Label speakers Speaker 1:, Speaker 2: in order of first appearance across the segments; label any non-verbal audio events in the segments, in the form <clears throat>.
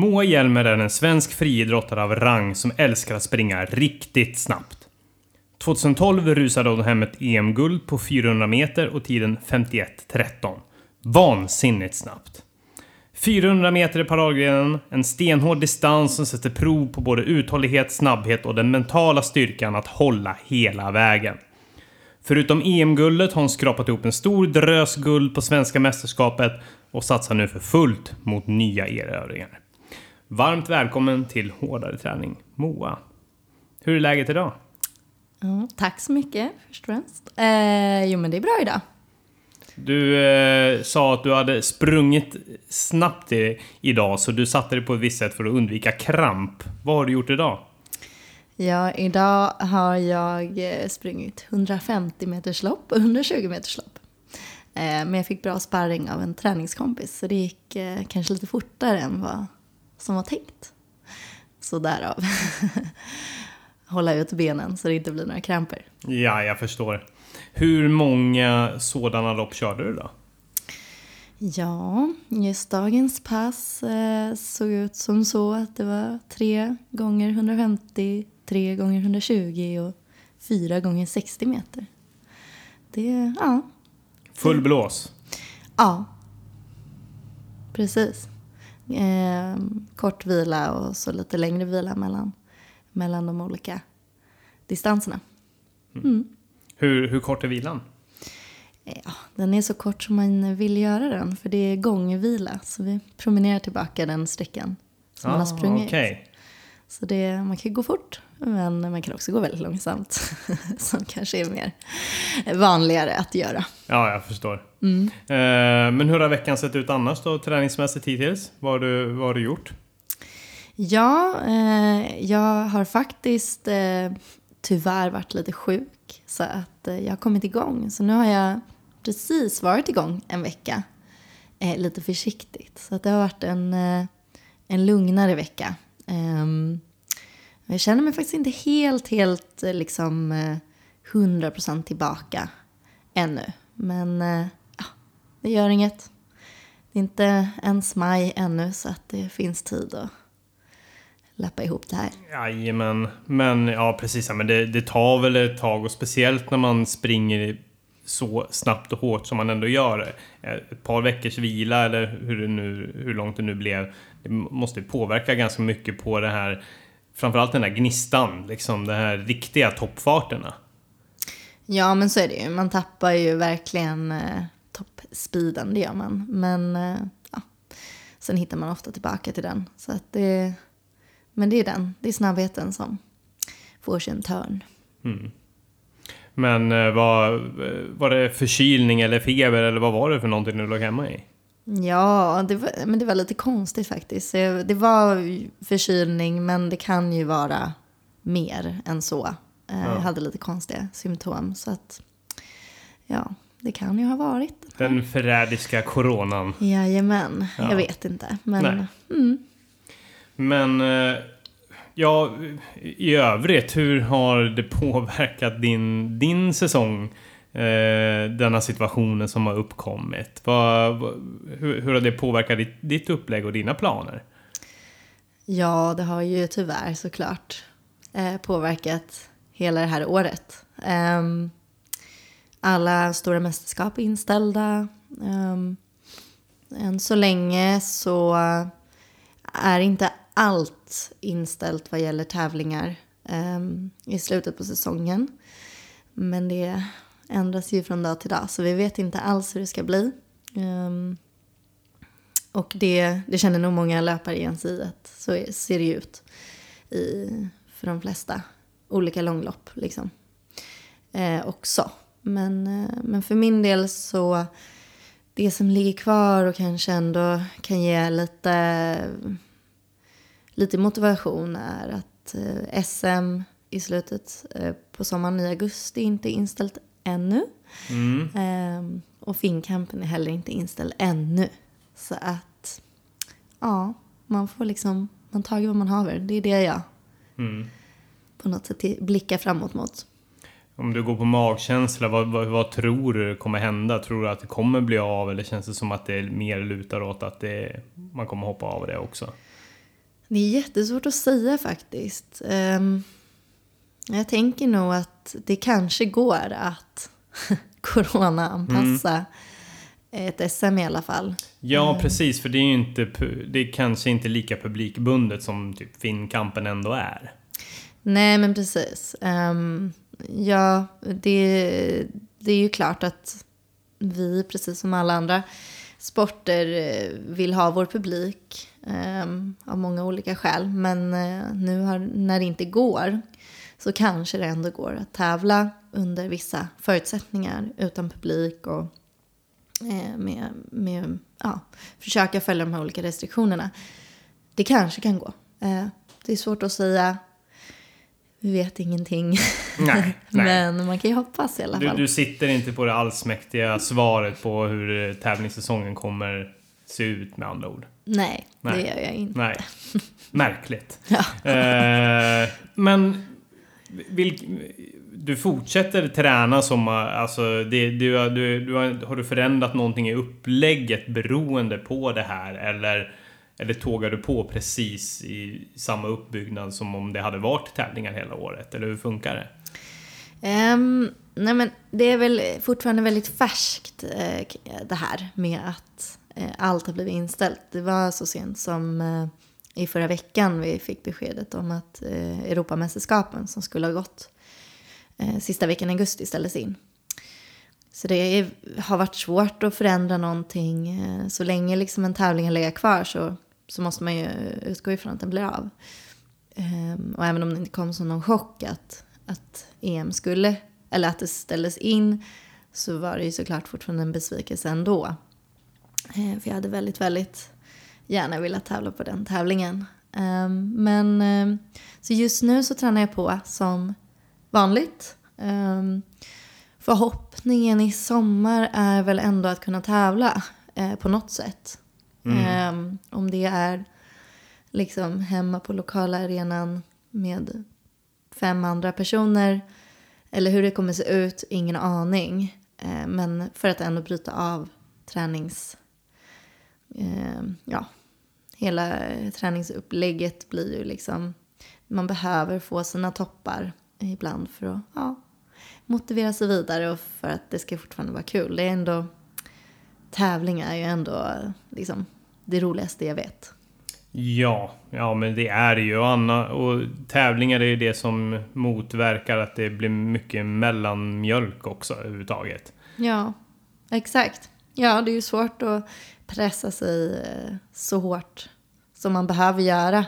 Speaker 1: Moa Hjelmer är en svensk friidrottare av rang som älskar att springa riktigt snabbt. 2012 rusade hon hem ett EM-guld på 400 meter och tiden 51.13. Vansinnigt snabbt. 400 meter i paradgrenen, en stenhård distans som sätter prov på både uthållighet, snabbhet och den mentala styrkan att hålla hela vägen. Förutom EM-guldet har hon skrapat ihop en stor drös guld på svenska mästerskapet och satsar nu för fullt mot nya erövringar. Varmt välkommen till Hårdare träning, Moa. Hur är läget idag?
Speaker 2: Ja, tack så mycket först och främst. Eh, jo men det är bra idag.
Speaker 1: Du eh, sa att du hade sprungit snabbt i, idag så du satte dig på ett visst sätt för att undvika kramp. Vad har du gjort idag?
Speaker 2: Ja, idag har jag eh, sprungit 150 meters lopp och 120 meters lopp. Eh, men jag fick bra sparring av en träningskompis så det gick eh, kanske lite fortare än vad som var tänkt. Så därav <laughs> hålla ut benen så det inte blir några kramper.
Speaker 1: Ja, jag förstår. Hur många sådana lopp körde du då?
Speaker 2: Ja, just dagens pass eh, såg ut som så att det var tre gånger 150, tre gånger 120 och fyra gånger 60 meter. Det, ja.
Speaker 1: Full blås?
Speaker 2: Ja. Precis. Eh, kort vila och så lite längre vila mellan, mellan de olika distanserna.
Speaker 1: Mm. Hur, hur kort är vilan?
Speaker 2: Ja, den är så kort som man vill göra den, för det är gångvila. Så vi promenerar tillbaka den sträckan som ah, man har ah, sprungit.
Speaker 1: Okay.
Speaker 2: Så det, man kan gå fort, men man kan också gå väldigt långsamt. <laughs> som kanske är mer vanligare att göra.
Speaker 1: Ja, jag förstår. Mm. Eh, men hur har veckan sett ut annars då, träningsmässigt hittills? Vad har du, vad har du gjort?
Speaker 2: Ja, eh, jag har faktiskt eh, tyvärr varit lite sjuk. Så att jag har kommit igång. Så nu har jag precis varit igång en vecka. Lite försiktigt. Så att det har varit en, en lugnare vecka. Ehm, jag känner mig faktiskt inte helt, helt eh, liksom eh, hundra procent tillbaka ännu. Men eh, ja, det gör inget. Det är inte ens maj ännu så att det finns tid att lappa ihop det här.
Speaker 1: Jajamän, men ja precis. Men det, det tar väl ett tag och speciellt när man springer så snabbt och hårt som man ändå gör. Eh, ett par veckors vila eller hur, det nu, hur långt det nu blev. Det måste påverka ganska mycket på det här. Framförallt den här gnistan, liksom de här riktiga toppfarterna.
Speaker 2: Ja men så är det ju. Man tappar ju verkligen eh, toppspeeden, det gör man. Men eh, ja, sen hittar man ofta tillbaka till den. Så att det men det är den, det är snabbheten som får sig en törn. Mm.
Speaker 1: Men eh, var, var det förkylning eller feber eller vad var det för någonting du låg hemma i?
Speaker 2: Ja, det var, men det var lite konstigt faktiskt. Det var förkylning men det kan ju vara mer än så. Eh, ja. Jag hade lite konstiga symptom så att ja, det kan ju ha varit.
Speaker 1: Den, den förrädiska coronan.
Speaker 2: Jajamän, ja. jag vet inte. Men, mm.
Speaker 1: Men eh, ja, i övrigt, hur har det påverkat din, din säsong? Eh, denna situationen som har uppkommit. Vad, hur, hur, har det påverkat ditt, ditt upplägg och dina planer?
Speaker 2: Ja, det har ju tyvärr såklart eh, påverkat hela det här året. Um, alla stora mästerskap är inställda. Um, än så länge så är inte allt inställt vad gäller tävlingar um, i slutet på säsongen. Men det ändras ju från dag till dag så vi vet inte alls hur det ska bli. Um, och det, det känner nog många löpare igen sig i att så är, ser det ju ut i, för de flesta olika långlopp liksom. Eh, också. Men, eh, men för min del så det som ligger kvar och kanske ändå kan ge lite lite motivation är att eh, SM i slutet eh, på sommaren i augusti inte är inställt ännu. Mm. Eh, och Finnkampen är heller inte inställd ännu. Så att, ja, man får liksom, man tar vad man haver. Det är det jag mm. på något sätt blickar framåt mot.
Speaker 1: Om du går på magkänsla, vad, vad, vad, tror du kommer hända? Tror du att det kommer bli av eller känns det som att det mer lutar åt att det, man kommer hoppa av det också?
Speaker 2: Det är jättesvårt att säga faktiskt. Um, jag tänker nog att det kanske går att <laughs> corona-anpassa mm. ett SM i alla fall.
Speaker 1: Ja, mm. precis. För det är ju inte, det är kanske inte lika publikbundet som typ Finnkampen ändå är.
Speaker 2: Nej, men precis. Um, ja, det, det är ju klart att vi, precis som alla andra sporter, eh, vill ha vår publik um, av många olika skäl. Men uh, nu har, när det inte går så kanske det ändå går att tävla under vissa förutsättningar utan publik och eh, med, med, ja, försöka följa de här olika restriktionerna. Det kanske kan gå. Eh, det är svårt att säga. Vi vet ingenting.
Speaker 1: Nej, <laughs>
Speaker 2: nej. Men man kan ju hoppas i alla fall.
Speaker 1: Du, du sitter inte på det allsmäktiga svaret på hur tävlingssäsongen kommer se ut med andra ord.
Speaker 2: Nej, nej. det gör jag inte.
Speaker 1: Nej. <laughs> Märkligt.
Speaker 2: ja.
Speaker 1: eh, men vilk, du fortsätter träna som, alltså, det, du, du, du har, har du förändrat någonting i upplägget beroende på det här? Eller, eller tågar du på precis i samma uppbyggnad som om det hade varit tävlingar hela året? Eller hur funkar det?
Speaker 2: Um, nej men det är väl fortfarande väldigt färskt eh, det här med att eh, allt har blivit inställt. Det var så sent som eh, i förra veckan vi fick beskedet om att eh, Europamästerskapen som skulle ha gått eh, sista veckan i augusti ställdes in. Så det är, har varit svårt att förändra någonting. Eh, så länge liksom en tävling har legat kvar så, så måste man ju utgå ifrån att den blir av. Eh, och även om det inte kom som någon chock att, att EM skulle, eller att det ställdes in, så var det ju såklart fortfarande en besvikelse ändå. Eh, för jag hade väldigt, väldigt gärna vilja tävla på den tävlingen. Um, men um, så just nu så tränar jag på som vanligt. Um, förhoppningen i sommar är väl ändå att kunna tävla uh, på något sätt. Mm. om det är liksom hemma på lokala arenan med fem andra personer eller hur det kommer se ut, ingen aning. Uh, men för att ändå bryta av tränings... Uh, ja, hela träningsupplägget blir ju liksom, man behöver få sina toppar ibland för att ja, motivera sig vidare och för att det ska fortfarande vara kul. Det är ändå, tävling är ju ändå liksom det roligaste jag vet.
Speaker 1: Ja, ja men det är det ju. Anna, och tävlingar är ju det som motverkar att det blir mycket mellanmjölk också överhuvudtaget.
Speaker 2: Ja, exakt. Ja, det är ju svårt att pressa sig eh, så hårt som man behöver göra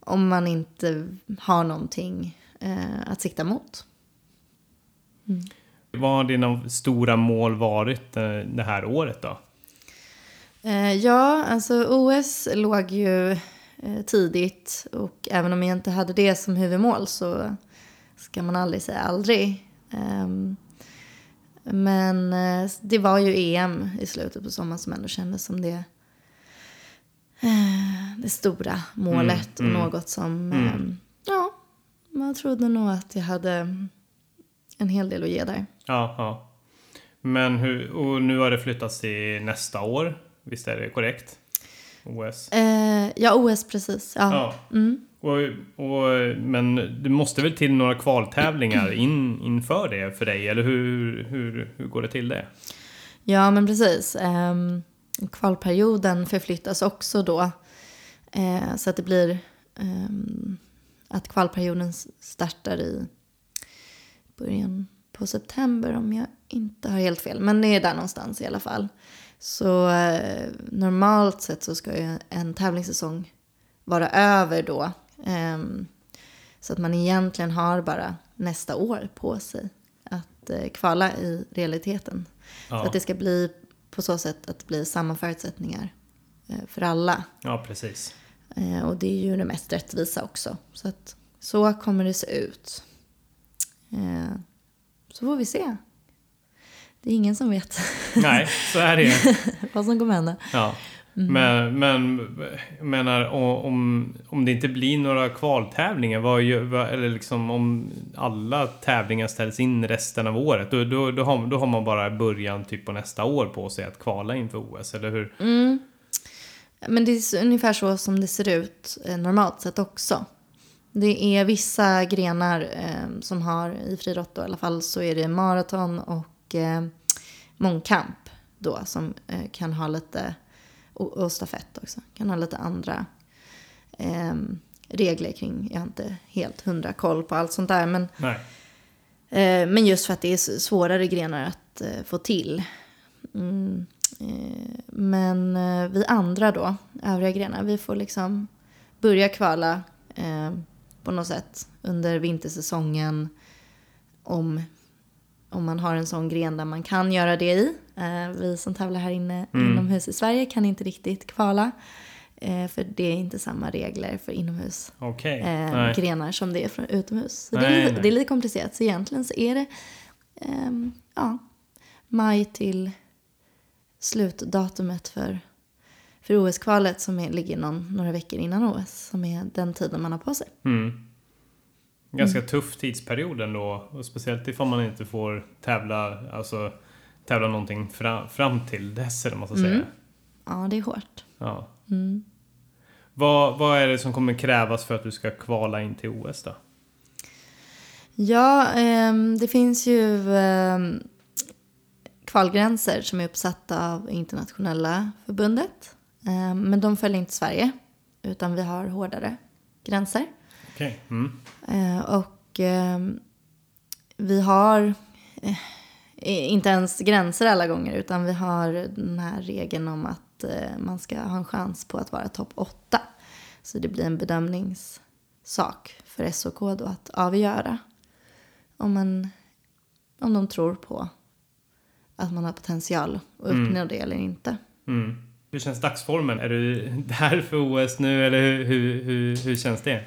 Speaker 2: om man inte har någonting eh, att sikta mot.
Speaker 1: Mm. Vad har dina stora mål varit eh, det här året då?
Speaker 2: Ja, alltså OS låg ju tidigt och även om jag inte hade det som huvudmål så ska man aldrig säga aldrig. Ehm, men eh, det var ju EM i slutet på sommaren som ändå kändes som det, eh, det stora målet mm, och mm, något som, mm. Eh, ja, man trodde nog att jag hade en hel del att ge där.
Speaker 1: Ja, ja. Men hur, och nu har det flyttats till nästa år, visst är det korrekt? OS?
Speaker 2: Eh, ja, OS precis. Ja. ja.
Speaker 1: Och, och, men det måste väl till några kvaltävlingar in, inför det för dig? Eller hur, hur, hur går det till det?
Speaker 2: Ja, men precis. Um, kvalperioden förflyttas också då. Uh, så att det blir um, att kvalperioden startar i början på september om jag inte har helt fel. Men det är där någonstans i alla fall. Så uh, normalt sett så ska ju en tävlingssäsong vara över då så att man egentligen har bara nästa år på sig att uh, kvala i realiteten. Ja. Så att det ska bli på så sätt att det blir samma förutsättningar uh, för alla.
Speaker 1: Ja, precis.
Speaker 2: Uh, och det är ju det mest rättvisa också. Så att så kommer det se ut. så får vi se. Det är ingen som vet.
Speaker 1: Nej, så är det <laughs>
Speaker 2: Vad som kommer hända.
Speaker 1: Ja. Mm. Men, men menar om, om det inte blir några kvaltävlingar, vad, gör, eller liksom om alla tävlingar ställs in resten av året, då, då, då, har, då har man bara början typ på nästa år på sig att kvala inför OS, eller hur?
Speaker 2: Mm. Men det är ungefär så som det ser ut eh, normalt sett också. Det är vissa grenar eh, som har i friidrott i alla fall så är det maraton och eh, mångkamp då som eh, kan ha lite, och, och stafett också, kan ha lite andra eh, regler kring, jag har inte helt hundra koll på allt sånt där, men, eh, men just för att det är svårare grenar att eh, få till. Mm, eh, men eh, vi andra då, övriga grenar, vi får liksom börja kvala eh, på något sätt under vintersäsongen om, om man har en sån gren där man kan göra det i. Eh, vi som tävlar här inne mm. inomhus i Sverige kan inte riktigt kvala. Eh, för det är inte samma regler för inomhus
Speaker 1: okay.
Speaker 2: eh, grenar som det är för utomhus. Så nej, det, är lite, det, är lite, komplicerat. Så egentligen så är det eh, ja, maj till slutdatumet för, för OS-kvalet som är, ligger någon, några veckor innan OS. Som är den tiden man har på sig.
Speaker 1: Mm. Ganska mm. tuff tidsperiod ändå. Och speciellt ifall man inte får tävla, alltså, tävla någonting fram, fram till dess eller man ska säga. Mm.
Speaker 2: Ja, det är hårt.
Speaker 1: Ja. Mm. Vad, vad är det som kommer krävas för att du ska kvala in till OS då?
Speaker 2: Ja, eh, det finns ju eh, kvalgränser som är uppsatta av internationella förbundet. Eh, men de följer inte Sverige, utan vi har hårdare gränser.
Speaker 1: Okay. Mm.
Speaker 2: Eh, och ehm, vi har eh, inte ens gränser alla gånger, utan vi har den här regeln om att eh, man ska ha en chans på att vara topp 8. Så det blir en bedömningssak för SOK då att avgöra om, man, om de tror på att man har potential att uppnå mm. det eller inte.
Speaker 1: Mm. Hur känns dagsformen? Är du <laughs> där för OS nu eller hur, hur, hur, hur känns det?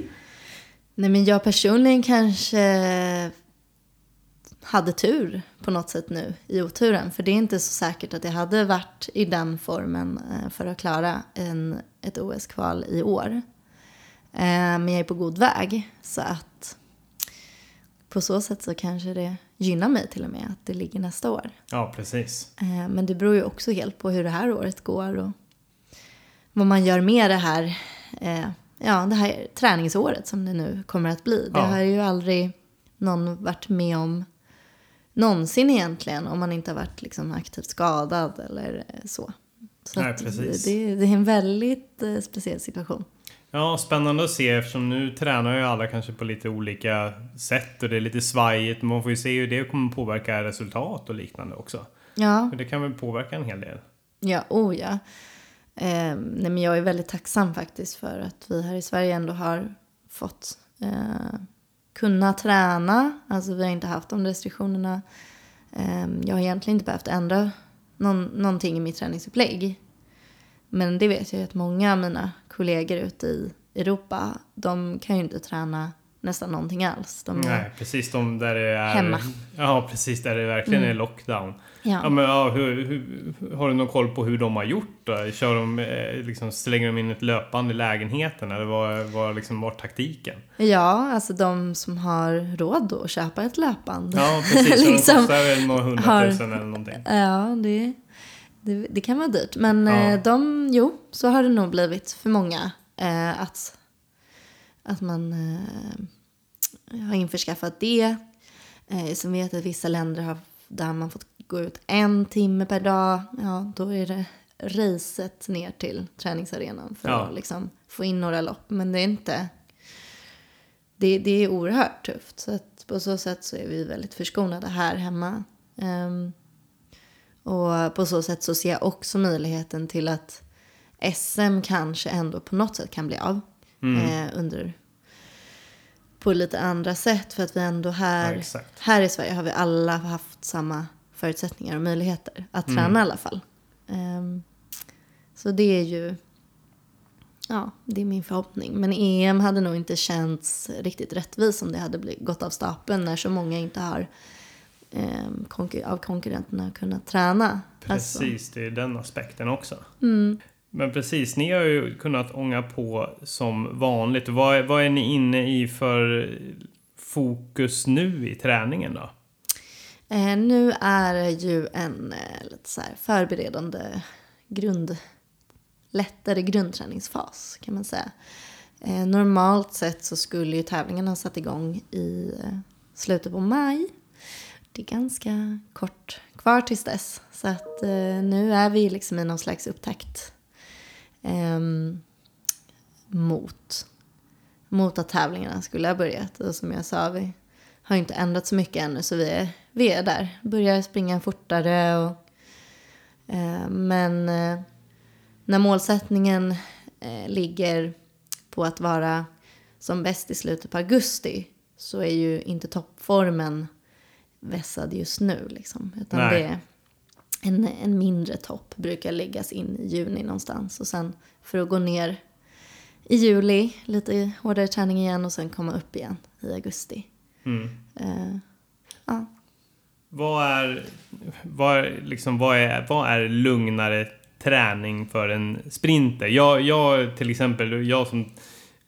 Speaker 2: Nej men jag personligen kanske hade tur på något sätt nu i oturen. För det är inte så säkert att jag hade varit i den formen eh, för att klara en, ett OS-kval i år. Eh, men jag är på god väg. Så att på så sätt så kanske det gynnar mig till och med att det ligger nästa år.
Speaker 1: Ja, precis.
Speaker 2: Eh, men det beror ju också helt på hur det här året går och vad man gör med det här, ja, det här träningsåret som det nu kommer att bli. Det har ju aldrig någon varit med om någonsin egentligen om man inte har varit liksom aktivt skadad eller så. Så
Speaker 1: Nej, precis.
Speaker 2: Det, det, är en väldigt eh, speciell situation.
Speaker 1: Ja, spännande att se eftersom nu tränar ju alla kanske på lite olika sätt och det är lite svajigt. Man får ju se hur det kommer påverka resultat och liknande också.
Speaker 2: Ja.
Speaker 1: För det kan väl påverka en hel del.
Speaker 2: Ja, oh ja. Eh, nej, men jag är väldigt tacksam faktiskt för att vi här i Sverige ändå har fått eh, kunna träna. Alltså vi har inte haft de restriktionerna. Ehm, jag har egentligen inte behövt ändra någon, någonting i mitt träningsupplägg. Men det vet jag att många av mina kollegor ute i Europa, de kan ju inte träna nästan någonting alls.
Speaker 1: De Nej, precis de där det är...
Speaker 2: Hemma.
Speaker 1: Ja, precis där det verkligen mm. är lockdown.
Speaker 2: Ja.
Speaker 1: ja men ja, hur, hur, har du någon koll på hur de har gjort då? Kör de, eh, liksom, slänger de in ett löpande i lägenheten eller vad var, liksom, var taktiken?
Speaker 2: Ja, alltså de som har råd att köpa ett löpband.
Speaker 1: Ja, <laughs> precis. liksom, de kostar väl några hundratusen eller någonting.
Speaker 2: Ja, det, det, det, kan vara dyrt. Men ja. Eh, de, jo, så har det nog blivit för många. Eh, att, att man eh, har införskaffat det. Eh, som vet att vissa länder har där man fått gå ut en timme per dag, ja då är det racet ner till träningsarenan för ja. att liksom få in några lopp. Men det är inte, det, det är oerhört tufft. Så att på så sätt så är vi väldigt förskonade här hemma. Um, och på så sätt så ser jag också möjligheten till att SM kanske ändå på något sätt kan bli av. Mm. Eh, under på lite andra sätt. För att vi ändå här, ja, här i Sverige har vi alla haft samma förutsättningar och möjligheter att mm. träna mm. i alla fall. Um, så det är ju, ja, det är min förhoppning. Men EM hade nog inte känts riktigt rättvist om det hade blivit, gått av stapeln när så många inte har um, konkur av konkurrenterna kunnat träna.
Speaker 1: Precis, alltså. det är den aspekten också.
Speaker 2: Mm.
Speaker 1: Men precis, ni har ju kunnat ånga på som vanligt. Vad, vad är ni inne i för fokus nu i träningen då?
Speaker 2: Eh, nu är det ju en eh, lite så förberedande grund, lättare grundträningsfas kan man säga. Eh, normalt sett så skulle ju tävlingarna ha satt igång i eh, slutet på maj. Det är ganska kort kvar tills dess. Så att eh, nu är vi liksom i någon slags upptakt ehm, mot, mot att tävlingarna skulle ha börjat. Och som jag sa, vi har inte ändrat så mycket ännu så vi är, vi är där. Börjar springa fortare och eh, men eh, när målsättningen eh, ligger på att vara som bäst i slutet på augusti så är ju inte toppformen vässad just nu. Liksom, utan
Speaker 1: Nej.
Speaker 2: det är en, en mindre topp brukar läggas in i juni någonstans. Och sen för att gå ner i juli, lite hårdare träning igen och sen komma upp igen i augusti.
Speaker 1: Mm.
Speaker 2: Eh, ja.
Speaker 1: Vad är, vad, är, liksom, vad, är, vad är lugnare träning för en sprinter? Jag, jag till exempel, jag som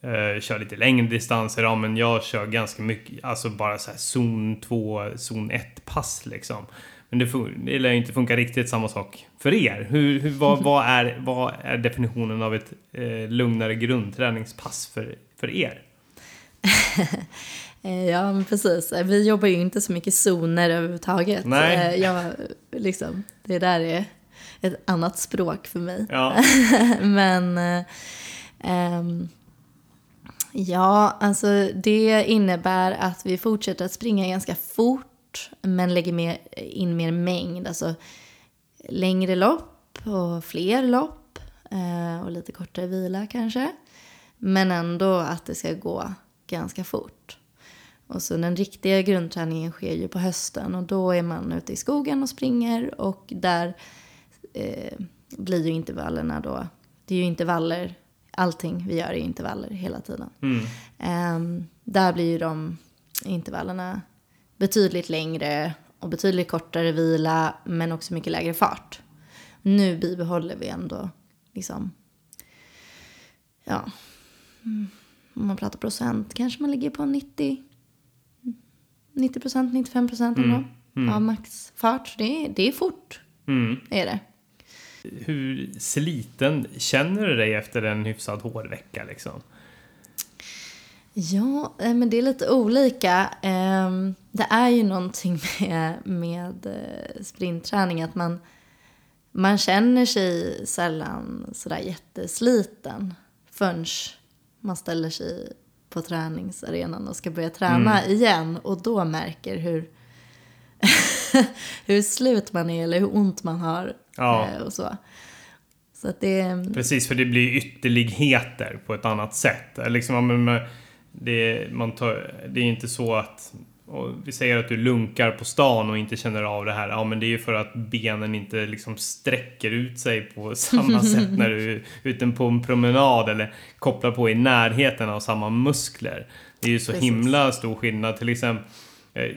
Speaker 1: eh, kör lite längre distanser, ja men jag kör ganska mycket, alltså bara så här zon 2, zon 1 pass liksom. Men det, det lär ju inte funka riktigt samma sak för er. Hur, hur, vad, <laughs> vad, är, vad är definitionen av ett eh, lugnare grundträningspass för, för er? <laughs>
Speaker 2: Eh, Ja, men precis. Eh, Vi jobbar ju inte så mycket zoner överhuvudtaget.
Speaker 1: Nej.
Speaker 2: Eh, Jag, liksom, det där är ett annat språk för mig.
Speaker 1: Ja, <laughs>
Speaker 2: Men ehm, ja, alltså det innebär att vi fortsätter att springa ganska fort men lägger mer, in mer mängd. Alltså längre lopp och fler lopp och lite kortare vila kanske. Men ändå att det ska gå ganska fort. Och så den riktiga grundträningen sker ju på hösten och då är man ute i skogen och springer och där eh, blir ju intervallerna då, det är ju intervaller, allting vi gör är intervaller hela tiden.
Speaker 1: mm.
Speaker 2: Ehm, där blir ju de intervallerna betydligt längre och betydligt kortare vila men också mycket lägre fart. Nu bibehåller vi ändå liksom, ja, mm, om man pratar procent kanske man ligger på 90, 90 procent, 95 procent ändå av maxfart. Det är, det är fort,
Speaker 1: Mm.
Speaker 2: är det.
Speaker 1: Hur sliten känner du dig efter en hyfsat hård vecka liksom?
Speaker 2: Ja, eh, men det är lite olika. Ehm, Det är ju någonting med, med eh, sprintträning att man, man känner sig sällan sådär jättesliten förrän man ställer sig på träningsarenan och ska börja träna igen och då märker hur, <laughs> hur slut man är eller hur ont man har
Speaker 1: Ja.
Speaker 2: eh, och så. Så att det...
Speaker 1: Precis, för det blir ytterligheter på ett annat sätt. Liksom, men, det, man tar, det är inte så att... Och vi säger att du lunkar på stan och inte känner av det här. Ja, men det är ju för att benen inte liksom sträcker ut sig på <laughs> samma <laughs> sätt när du är ute på en promenad eller kopplar på i närheten av samma muskler. Det är ju så
Speaker 2: Precis.
Speaker 1: himla stor skillnad. Till exempel eh,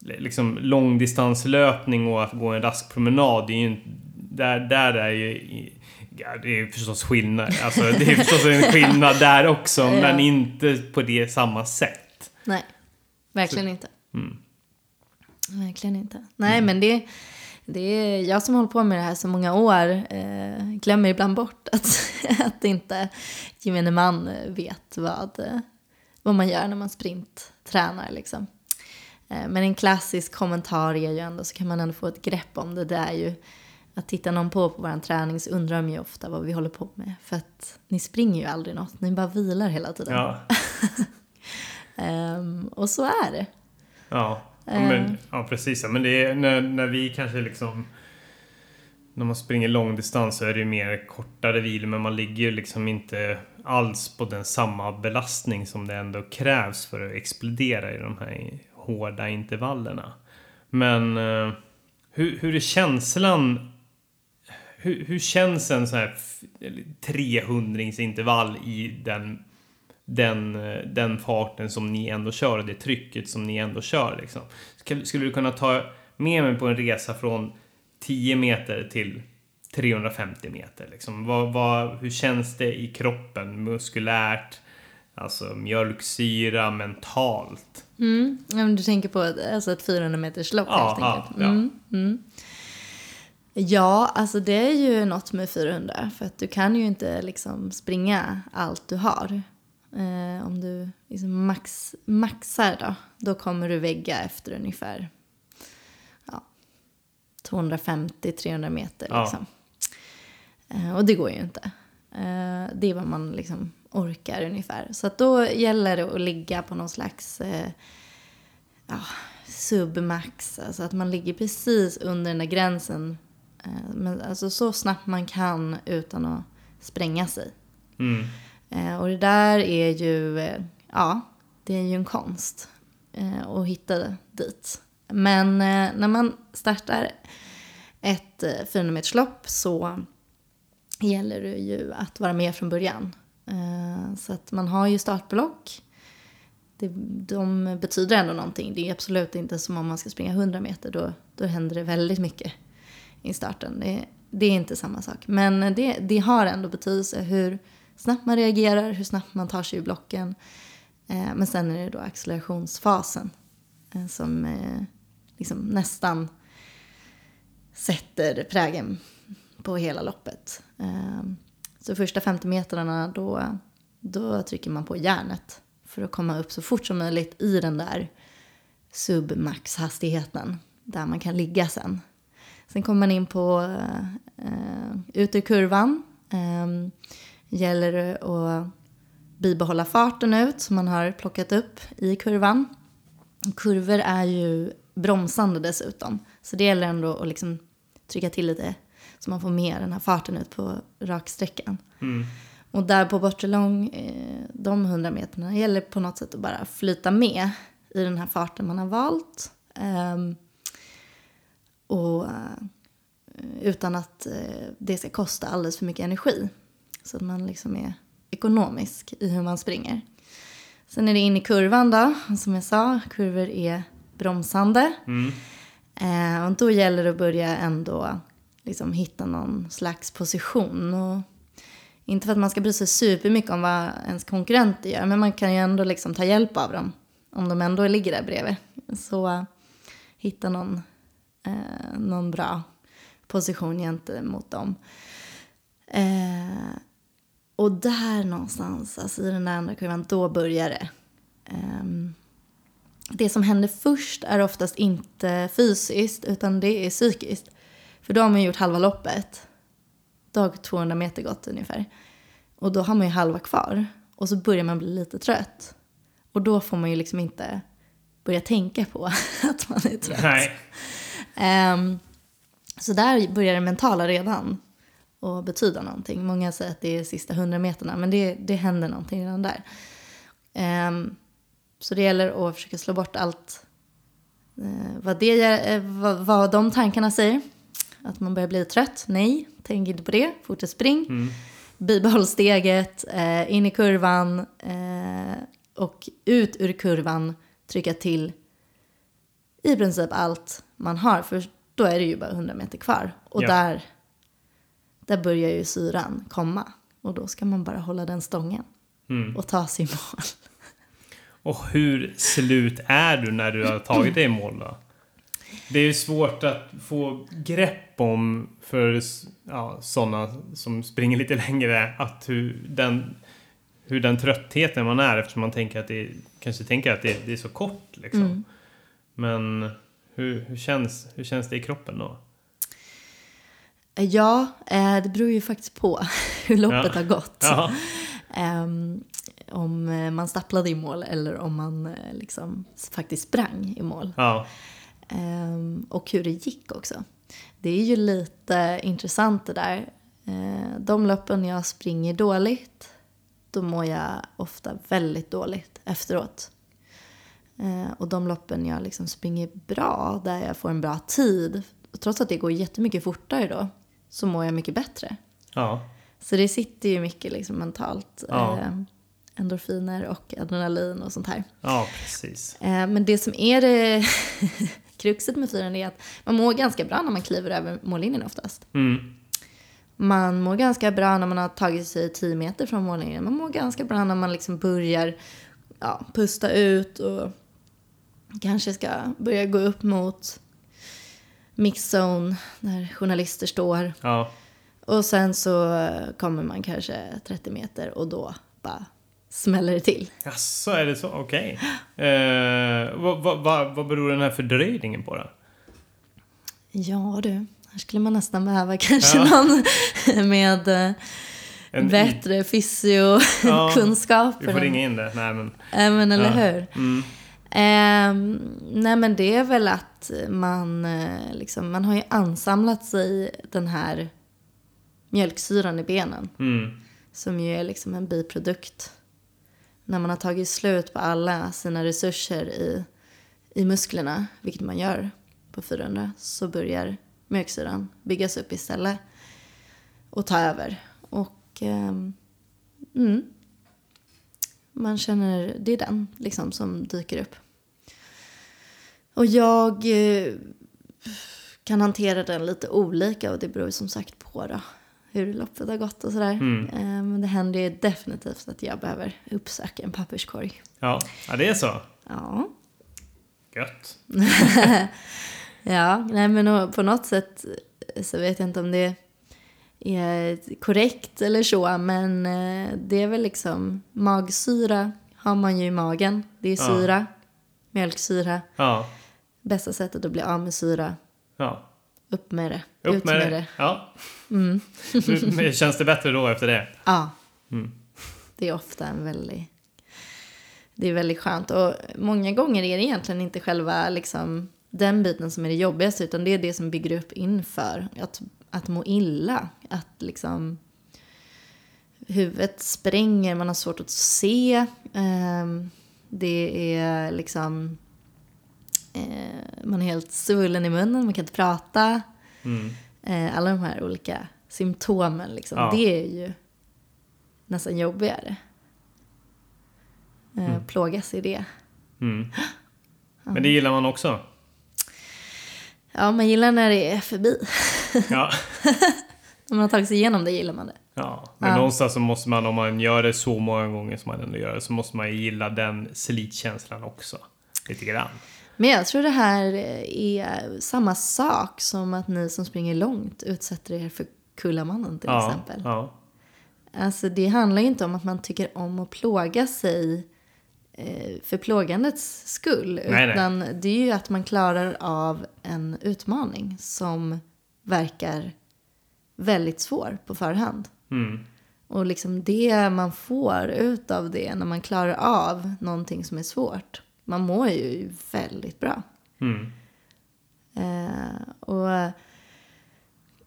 Speaker 1: liksom långdistanslöpning och att gå en rask promenad. Det är ju där, där är ju... Ja, det är förstås skillnad. Alltså, det är förstås en skillnad där också, <laughs>
Speaker 2: Ja.
Speaker 1: men inte på det samma sätt.
Speaker 2: Nej, verkligen inte.
Speaker 1: Mm.
Speaker 2: Verkligen inte. Nej, men det, det är jag som hållit på med det här så många år. Eh, glömmer ibland bort att, <laughs> att inte gemene man vet vad, vad man gör när man sprinttränar. Liksom. Eh, men en klassisk kommentar är ju ändå, så kan man ändå få ett grepp om det, det är ju att titta någon på på vår träning så undrar de ju ofta vad vi håller på med. För att ni springer ju aldrig något, ni bara vilar hela tiden.
Speaker 1: Ja, <laughs>
Speaker 2: Ehm, och så är det.
Speaker 1: ja. men, ja precis. Men det är när, när vi kanske liksom... När man springer långdistans så är det ju mer kortare vilor men man ligger ju liksom inte alls på den samma belastning som det ändå krävs för att explodera i de här hårda intervallerna. Men eh, hur, hur är känslan? Hur, hur känns en sån här 300-intervall i den, den, den farten som ni ändå kör och det trycket som ni ändå kör? Liksom? Skulle, du kunna ta med mig på en resa från 10 meter till 350 meter? Liksom? Vad, vad, hur känns det i kroppen muskulärt? Alltså mjölksyra mentalt?
Speaker 2: Mm. Ja, du tänker på alltså ett 400 meters lopp
Speaker 1: Ja,
Speaker 2: helt enkelt.
Speaker 1: ja.
Speaker 2: Mm, mm. Ja, alltså det är ju något med 400. För att du kan ju inte liksom springa allt du har. Eh, om du liksom max, maxar då, då kommer du vägga efter ungefär ja, 250-300 meter.
Speaker 1: Ja.
Speaker 2: Liksom. Eh, och det går ju inte. Eh, det är vad man liksom orkar ungefär. Så att då gäller det att ligga på någon slags eh, ja, submax. Alltså att man ligger precis under den där gränsen. Eh, men alltså så snabbt man kan utan att spränga sig.
Speaker 1: Mm.
Speaker 2: Eh, och det där är ju, eh, ja, det är ju en konst eh, att hitta dit. Men eh, när man startar ett eh, 400 meterslopp så gäller det ju att vara med från början. Eh, så att man har ju startblock. Det, de betyder ändå någonting. Det är absolut inte som om man ska springa 100 meter. Då, då händer det väldigt mycket i starten. Det, det är inte samma sak. Men eh, det, det har ändå betydelse hur snabbt man reagerar, hur snabbt man tar sig ur blocken. Eh, men sen är det då accelerationsfasen eh, som eh, liksom nästan sätter prägen på hela loppet. Eh, så första 50 metrarna då, då trycker man på järnet för att komma upp så fort som möjligt i den där submaxhastigheten där man kan ligga sen. Sen kommer man in på eh, ut ur kurvan. Eh, gäller det att bibehålla farten ut som man har plockat upp i kurvan. Kurvor är ju bromsande dessutom. Så det gäller ändå att liksom trycka till lite så man får med den här farten ut på raksträckan.
Speaker 1: Mm.
Speaker 2: Och där på bortre lång, eh, de 100 meterna, gäller på något sätt att bara flyta med i den här farten man har valt. Ehm, och eh, utan att eh, det ska kosta alldeles för mycket energi. Så att man liksom är ekonomisk i hur man springer. Sen är det in i kurvan då, som jag sa, kurvor är bromsande.
Speaker 1: Mm.
Speaker 2: Eh, och då gäller det att börja ändå liksom hitta någon slags position. Och inte för att man ska bry sig supermycket om vad ens konkurrenter gör, men man kan ju ändå liksom ta hjälp av dem. Om de ändå ligger där bredvid. Så hitta någon, eh, någon bra position gentemot dem. Eh, och där någonstans, alltså i den där andra kurvan, då börjar det. Ehm, det som händer först är oftast inte fysiskt, utan det är psykiskt. För då har man gjort halva loppet. Då har 200 meter gått ungefär. Och då har man ju halva kvar. Och så börjar man bli lite trött. Och då får man ju liksom inte börja tänka på <laughs> att man är trött.
Speaker 1: Nej.
Speaker 2: Ehm, så där börjar det mentala redan att betyda någonting. Många säger att det är sista hundra meterna, men det, det händer någonting redan där. Ehm, så det gäller att försöka slå bort allt eh, vad, det, eh, vad, vad de tankarna säger. Att man börjar bli trött. Nej, tänk inte på det. Fortsätt spring.
Speaker 1: Mm.
Speaker 2: Bibehåll steget, eh, in i kurvan och ut ur kurvan trycka till i princip allt man har. För då är det ju bara 100 meter kvar. Och
Speaker 1: Ja.
Speaker 2: där, där börjar ju syran komma. Och då ska man bara hålla den stången
Speaker 1: Mm.
Speaker 2: och ta sig i mål. <laughs>
Speaker 1: Och hur slut är du när du har tagit dig i mål då? Det är ju svårt att få grepp om för ja, sådana som springer lite längre att hur den, hur den tröttheten man är eftersom man tänker att det kanske tänker att det, det är så kort liksom.
Speaker 2: Mm.
Speaker 1: Men hur, hur, känns, hur känns det i kroppen då?
Speaker 2: Ja, eh, det beror ju faktiskt på <laughs> hur loppet
Speaker 1: Ja.
Speaker 2: har gått. <laughs> Ehm, om eh, man stapplade i mål eller om man eh, liksom faktiskt sprang i mål.
Speaker 1: Ja.
Speaker 2: Ehm, och hur det gick också. Det är ju lite intressant det där. Eh, de loppen jag springer dåligt, då mår jag ofta väldigt dåligt efteråt. Eh, och de loppen jag liksom springer bra, där jag får en bra tid, trots att det går jättemycket fortare då, så mår jag mycket bättre.
Speaker 1: Ja.
Speaker 2: Så det sitter ju mycket liksom mentalt.
Speaker 1: Ja.
Speaker 2: Eh, endorfiner och adrenalin och sånt här.
Speaker 1: Ja, precis.
Speaker 2: Eh, men det som är det <laughs> kruxet med fyren är att man mår ganska bra när man kliver över mållinjen oftast.
Speaker 1: Mm.
Speaker 2: Man mår ganska bra när man har tagit sig 10 meter från mållinjen. Man mår ganska bra när man liksom börjar ja, pusta ut och kanske ska börja gå upp mot mixzone där journalister står.
Speaker 1: Ja.
Speaker 2: Och sen så eh, kommer man kanske 30 meter och då bara smäller det till.
Speaker 1: Jaså, är det så? Okej. Eh, vad, vad, vad, vad beror den här fördröjningen på då?
Speaker 2: Ja du, här skulle man nästan behöva kanske
Speaker 1: Ja.
Speaker 2: någon <laughs> med eh,
Speaker 1: En-
Speaker 2: bättre
Speaker 1: Ja,
Speaker 2: fysiokunskaper.
Speaker 1: Vi får ringa in det. Nej, men...
Speaker 2: Ja, men eller
Speaker 1: Ja.
Speaker 2: hur?
Speaker 1: Mm.
Speaker 2: Ehm, nej men det är väl att man, eh, liksom, man har ju ansamlat sig den här mjölksyran i benen.
Speaker 1: Mm.
Speaker 2: Som ju är liksom en biprodukt. När man har tagit slut på alla sina resurser i, i musklerna, vilket man gör på 400, så börjar mjölksyran byggas upp istället och ta över. Och ehm, mm, man känner, det är den liksom som dyker upp. Och jag eh, kan hantera den lite olika och det beror som sagt på då hur loppet har gått och sådär.
Speaker 1: Mm.
Speaker 2: Eh, Men det händer ju definitivt att jag behöver uppsöka en papperskorg.
Speaker 1: Ja. ja, det är så.
Speaker 2: Ja,
Speaker 1: Gött. <laughs>
Speaker 2: ja nej men på något sätt så vet jag inte om det är korrekt eller så, men eh, det är väl liksom magsyra har man ju i magen. Det är
Speaker 1: Ja.
Speaker 2: syra, mjölksyra.
Speaker 1: Ja.
Speaker 2: Bästa sättet att bli av med syra,
Speaker 1: ja.
Speaker 2: upp med det,
Speaker 1: Upp
Speaker 2: ut
Speaker 1: med,
Speaker 2: med
Speaker 1: det.
Speaker 2: det.
Speaker 1: Ja.
Speaker 2: Mm.
Speaker 1: Känns det bättre då efter det?
Speaker 2: Ja,
Speaker 1: Mm.
Speaker 2: det är ofta en väldigt... Det är väldigt skönt. Och många gånger är det egentligen inte själva liksom, den biten som är det jobbigaste, utan det är det som bygger upp inför. Att, att må illa. Att liksom huvudet spränger, man har svårt att se. ehm, det är liksom... eh, man är helt svullen i munnen, man kan inte prata.
Speaker 1: Mm.
Speaker 2: Eh, alla de här olika symptomen, liksom,
Speaker 1: Ja.
Speaker 2: det är ju nästan jobbigare. Eh, Plågas i det.
Speaker 1: Mm. <gasps> Men det gillar man också.
Speaker 2: Ja, man gillar när det är förbi.
Speaker 1: Ja. <laughs>
Speaker 2: När man har tagit sig igenom det gillar man det.
Speaker 1: Ja, men
Speaker 2: Ja.
Speaker 1: någonstans så måste man, om man gör det så många gånger som man ändå gör det, så måste man ju gilla den slitkänslan också. Lite grann.
Speaker 2: Men jag tror det här är samma sak som att ni som springer långt utsätter er för Kullamannen till
Speaker 1: ja,
Speaker 2: exempel.
Speaker 1: Ja.
Speaker 2: Alltså det handlar ju inte om att man tycker om att plåga sig eh, för plågandets skull.
Speaker 1: Nej, nej.
Speaker 2: utan det är ju att man klarar av en utmaning som verkar väldigt svår på förhand.
Speaker 1: Mm.
Speaker 2: Och liksom det man får ut av det när man klarar av någonting som är svårt. Man mår ju väldigt bra.
Speaker 1: Mm.
Speaker 2: Eh, och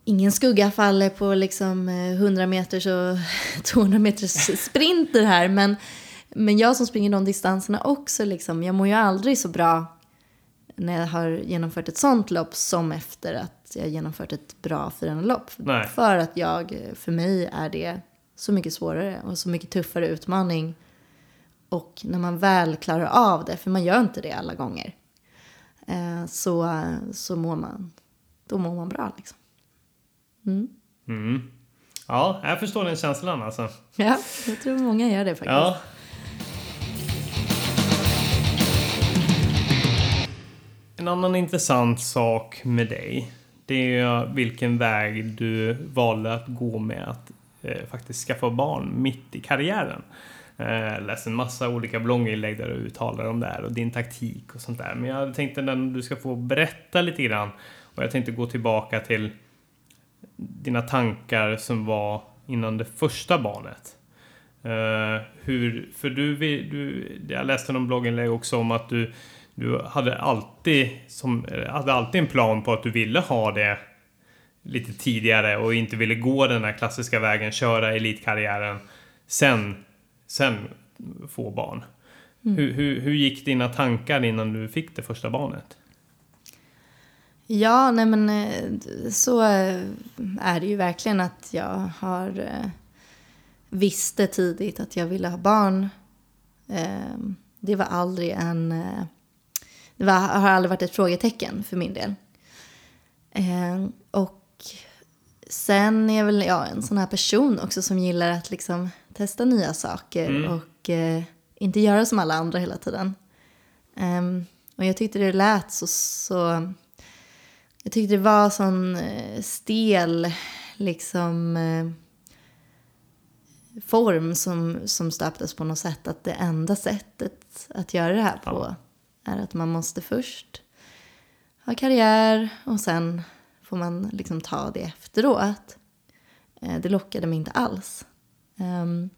Speaker 2: ingen skugga faller på liksom eh, 100 meters och <laughs> 200 meters sprinter här. Men, men jag som springer de distanserna också, liksom, jag mår ju aldrig så bra när jag har genomfört ett sånt lopp som efter att jag genomfört ett bra 400-lopp.
Speaker 1: Nej.
Speaker 2: För att jag, för mig är det så mycket svårare och så mycket tuffare utmaning. Och när man väl klarar av det, för man gör inte det alla gånger, eh, så, så mår man, då mår man bra liksom. Mm.
Speaker 1: Mm. Ja, jag förstår den känslan alltså.
Speaker 2: Ja, jag tror många gör det faktiskt.
Speaker 1: Ja. En annan intressant sak med dig, det är vilken väg du valde att gå med att eh, faktiskt skaffa barn mitt i karriären. Eh, läst en massa olika blogginlägg där du uttalar om det här och din taktik och sånt där. Men jag tänkte att du ska få berätta lite grann och jag tänkte gå tillbaka till dina tankar som var innan det första barnet. Eh, hur, för du, vill- du, jag läste någon blogginlägg också om att du, du hade alltid, som, eh, hade alltid en plan på att du ville ha det lite tidigare och inte ville gå den här klassiska vägen, köra elitkarriären, sen, sen få barn. Hur, hur, hur gick dina tankar innan du fick det första barnet?
Speaker 2: Ja, nej men eh, så eh, är det ju verkligen att jag har eh, visste tidigt att jag ville ha barn. Eh, Det var aldrig en... Det var, har aldrig varit ett frågetecken för min del. Eh, Och sen är jag väl ja, en sån här person också som gillar att liksom testa nya saker
Speaker 1: Mm.
Speaker 2: och eh, inte göra som alla andra hela tiden. Ehm, och jag tyckte det lät så, så jag tyckte det var sån eh, stel liksom eh, form som, som stöptes på något sätt. Att det enda sättet att göra det här på är att man måste först ha karriär och sen får man liksom ta det efteråt. Eh, det lockade mig inte alls. Um,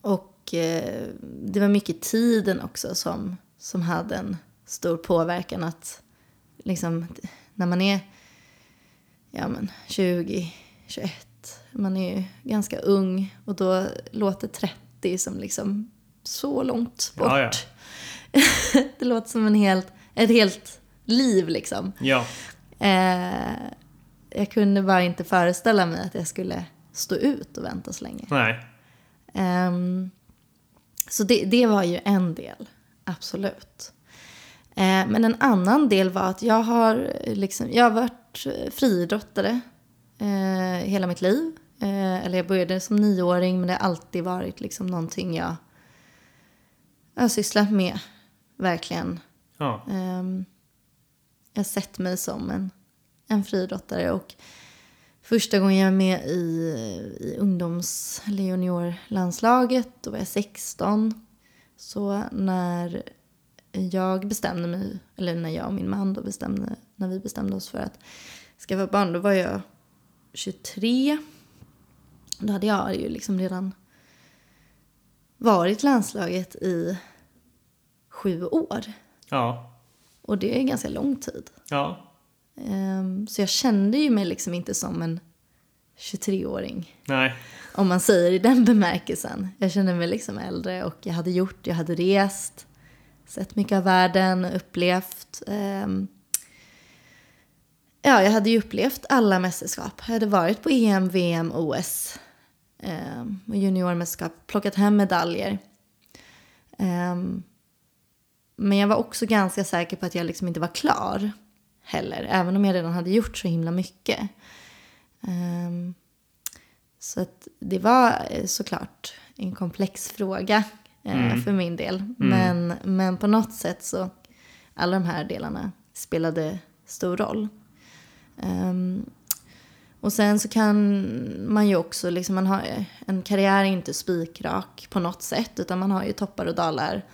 Speaker 2: och eh, det var mycket tiden också som, som hade en stor påverkan. Att liksom, när man är ja, men 20, 21, man är ju ganska ung och då låter 30 som liksom så långt bort. Ja, ja. <laughs> det låter som en helt, ett helt liv liksom.
Speaker 1: Ja.
Speaker 2: Eh, jag kunde bara inte föreställa mig att jag skulle stå ut och vänta så länge.
Speaker 1: Nej.
Speaker 2: Um, så det, det var ju en del, absolut. Eh, men en annan del var att jag har, liksom, jag har varit friidrottare eh, hela mitt liv. Eh, eller jag började som nioåring men det har alltid varit liksom någonting jag, jag har sysslat med. Verkligen.
Speaker 1: Ja.
Speaker 2: Um, jag har sett mig som en, en friidrottare. Och första gången jag var med i, i ungdoms eller juniorlandslaget, då var jag 16. Så när jag bestämde mig, eller när jag och min man då bestämde, när vi bestämde oss för att skaffa barn, då var jag 23. Då hade jag ju liksom redan varit landslaget i sju år.
Speaker 1: Ja.
Speaker 2: Och det är ganska lång tid.
Speaker 1: Ja.
Speaker 2: Um, så jag kände ju mig liksom inte som en 23-åring.
Speaker 1: Nej.
Speaker 2: Om man säger i den bemärkelsen. Jag kände mig liksom äldre och jag hade gjort, jag hade rest, sett mycket av världen, upplevt. Um, ja, jag hade ju upplevt alla mästerskap. Jag hade varit på EM, VM, OS um, och juniormästerskap, plockat hem medaljer. Um, men jag var också ganska säker på att jag liksom inte var klar heller. Även om jag redan hade gjort så himla mycket. Um, så att det var eh, såklart en komplex fråga uh, mm. för min del. Mm. Men, men på något sätt så, alla de här delarna spelade stor roll. Um, och sen så kan man ju också, liksom, man har, en karriär är inte spikrak på något sätt. Utan man har ju toppar och dalar.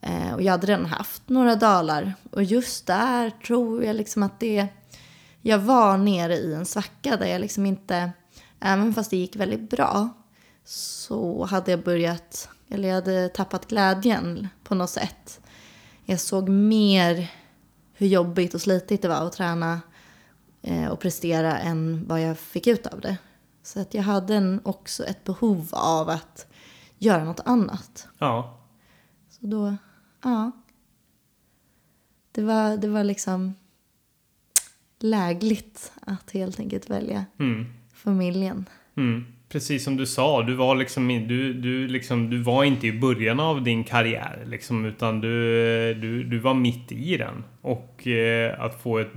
Speaker 2: Eh, och jag hade redan haft några dalar. Och just där tror jag liksom att det... Jag var nere i en svacka där jag liksom inte... Även fast det gick väldigt bra så hade jag börjat... Eller jag hade tappat glädjen på något sätt. Jag såg mer hur jobbigt och slitigt det var att träna eh, och prestera än vad jag fick ut av det. Så att jag hade en, också ett behov av att göra något annat.
Speaker 1: Ja.
Speaker 2: Så då ja. Det var, det var liksom lägligt att helt enkelt välja
Speaker 1: mm.
Speaker 2: familjen.
Speaker 1: Mm. Precis som du sa, du var, liksom, du, du, liksom, du var inte i början av din karriär. Liksom, utan du, du, du var mitt i den. Och eh, att få ett...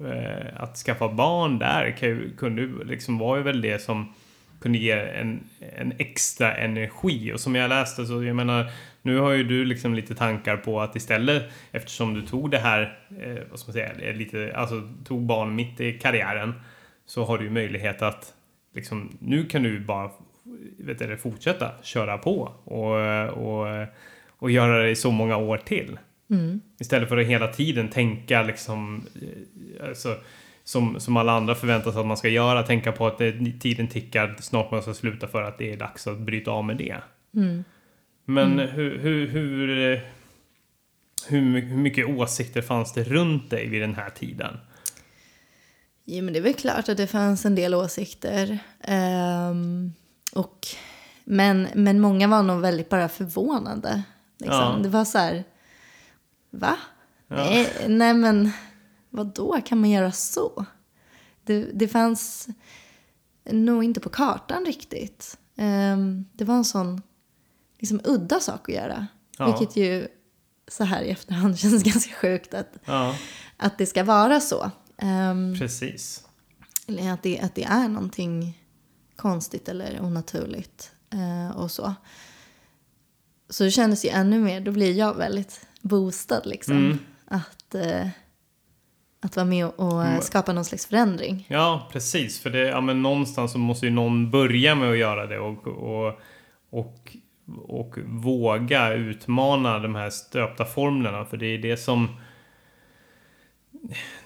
Speaker 1: Eh, att skaffa barn där kunde liksom, var ju väl det som kunde ge en, en extra energi. Och som jag läste så, jag menar, nu har ju du liksom lite tankar på att istället, eftersom du tog det här, eh, vad ska man säga, lite, alltså tog barn mitt i karriären, så har du ju möjlighet att liksom, nu kan du bara vet du, fortsätta köra på och, och, och göra det i så många år till.
Speaker 2: Mm.
Speaker 1: Istället för att hela tiden tänka liksom, eh, alltså, som, som alla andra förväntar sig att man ska göra. Tänka på att det, tiden tickar, snart man ska sluta för att det är dags att bryta av med det.
Speaker 2: Mm.
Speaker 1: Men mm. hur, hur, hur, hur, hur mycket åsikter fanns det runt dig vid den här tiden?
Speaker 2: Jo, men det är väl klart att det fanns en del åsikter. Um, och, men, men många var nog väldigt bara förvånade. Liksom. Ja. Det var så här, va? Ja. Nej, nej, men vad då kan man göra så? Det, det fanns nog inte på kartan riktigt. Um, det var en sån liksom udda sak att göra. Ja. Vilket ju så här i efterhand <laughs> känns ganska sjukt att,
Speaker 1: ja.
Speaker 2: att det ska vara så. Um,
Speaker 1: Precis.
Speaker 2: Eller att det, att det är någonting konstigt eller onaturligt uh, och så. Så det kändes ju ännu mer, då blir jag väldigt boostad liksom. Mm. Att uh, att vara med och
Speaker 1: Mm.
Speaker 2: skapa någon slags förändring.
Speaker 1: Ja, precis. För det, ja, men någonstans så måste ju någon börja med att göra det och, och, och, och våga utmana de här stöpta formlerna. För det är det som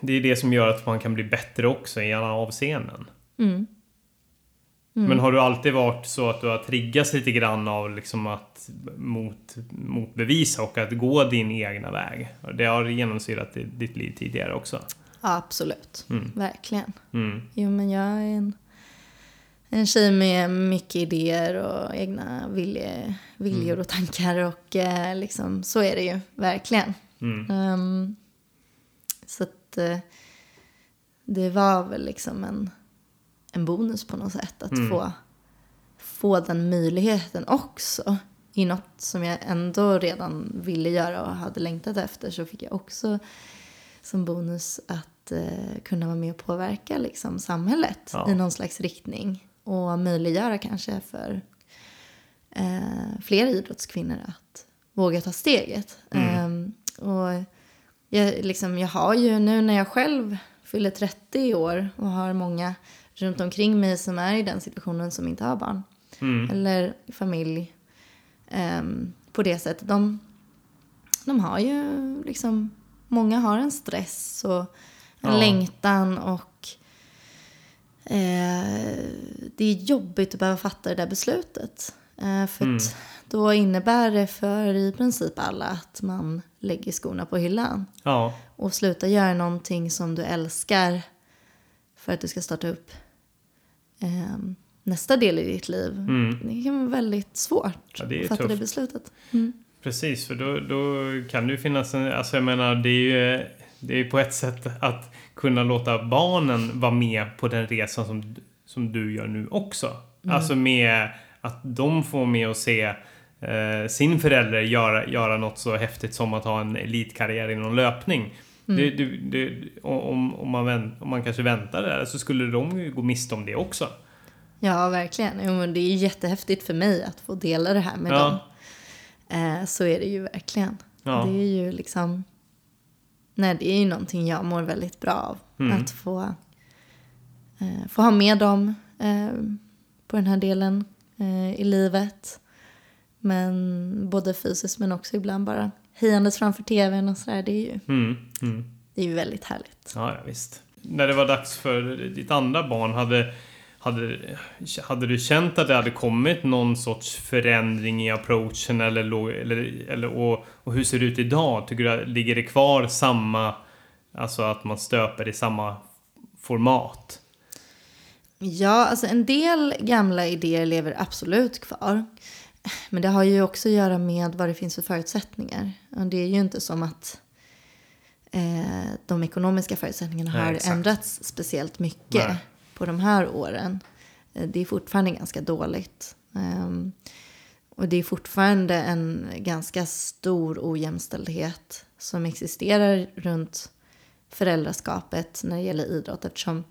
Speaker 1: det är det som gör att man kan bli bättre också i alla avseenden.
Speaker 2: Mm.
Speaker 1: Men har du alltid varit så att du har triggats lite grann av liksom att mot, motbevisa och att gå din egna väg? Det har genomsyrat di- ditt liv tidigare också.
Speaker 2: Ja, absolut.
Speaker 1: Mm.
Speaker 2: Verkligen.
Speaker 1: Mm.
Speaker 2: Jo, men jag är en, en tjej med mycket idéer och egna vilje, viljor och tankar. Och eh, liksom, så är det ju, verkligen.
Speaker 1: Mm.
Speaker 2: Ehm, så att eh, det var väl liksom en, en bonus på något sätt att
Speaker 1: Mm.
Speaker 2: få, få den möjligheten också. I något som jag ändå redan ville göra och hade längtat efter så fick jag också som bonus att eh, kunna vara med och påverka liksom, samhället
Speaker 1: Ja.
Speaker 2: i någon slags riktning. Och möjliggöra kanske för eh, fler idrottskvinnor att våga ta steget. Ehm, och jag, liksom, jag har ju nu när jag själv fyller 30 i år och har många runt omkring mig som är i den situationen som inte har barn
Speaker 1: Mm.
Speaker 2: eller familj ehm, på det sättet. De, de har ju liksom, många har en stress och en
Speaker 1: Ja.
Speaker 2: längtan och eh, det är jobbigt att behöva fatta det där beslutet. Eh, för
Speaker 1: Mm.
Speaker 2: då innebär det för i princip alla att man lägger skorna på hyllan
Speaker 1: Ja,
Speaker 2: och slutar göra någonting som du älskar för att du ska starta upp ehm, nästa del i ditt liv.
Speaker 1: Mm.
Speaker 2: Det kan vara väldigt svårt
Speaker 1: Ja,
Speaker 2: att fatta
Speaker 1: tufft.
Speaker 2: det beslutet. Mm.
Speaker 1: precis. För då, då kan det ju finnas en... Alltså jag menar, det är ju det är på ett sätt att kunna låta barnen vara med på den resan som, som du gör nu också. Alltså med att de får med att se eh, sin förälder göra, göra något så häftigt som att ha en elitkarriär inom löpning. Det, det, det, om, om, man vänt, om man kanske väntar där så skulle de ju gå miste om det också.
Speaker 2: Ja, verkligen. Jo, men det är jättehäftigt för mig att få dela det här med
Speaker 1: Ja.
Speaker 2: dem. Eh, så är det ju verkligen.
Speaker 1: Ja.
Speaker 2: Det är ju liksom... Nej, det är ju någonting jag mår väldigt bra av.
Speaker 1: Mm.
Speaker 2: Att få, eh, få ha med dem eh, på den här delen i livet. Men både fysiskt men också ibland bara hejandes framför tvn och sådär. Det är ju,
Speaker 1: Mm, mm.
Speaker 2: det är ju väldigt härligt.
Speaker 1: Ja, ja, visst. När det var dags för ditt andra barn, hade, hade, hade du känt att det hade kommit någon sorts förändring i approachen eller, eller, eller och, och hur ser det ut idag? Tycker du, ligger det kvar samma, alltså att man stöper i samma format?
Speaker 2: Ja, alltså en del gamla idéer lever absolut kvar. Men det har ju också att göra med vad det finns för förutsättningar. Och det är ju inte som att eh, de ekonomiska förutsättningarna
Speaker 1: Nej,
Speaker 2: har
Speaker 1: exakt.
Speaker 2: ändrats speciellt mycket
Speaker 1: Nej.
Speaker 2: på de här åren. Eh, det är fortfarande ganska dåligt. Ehm, och det är fortfarande en ganska stor ojämställdhet som existerar runt föräldraskapet när det gäller idrott eftersom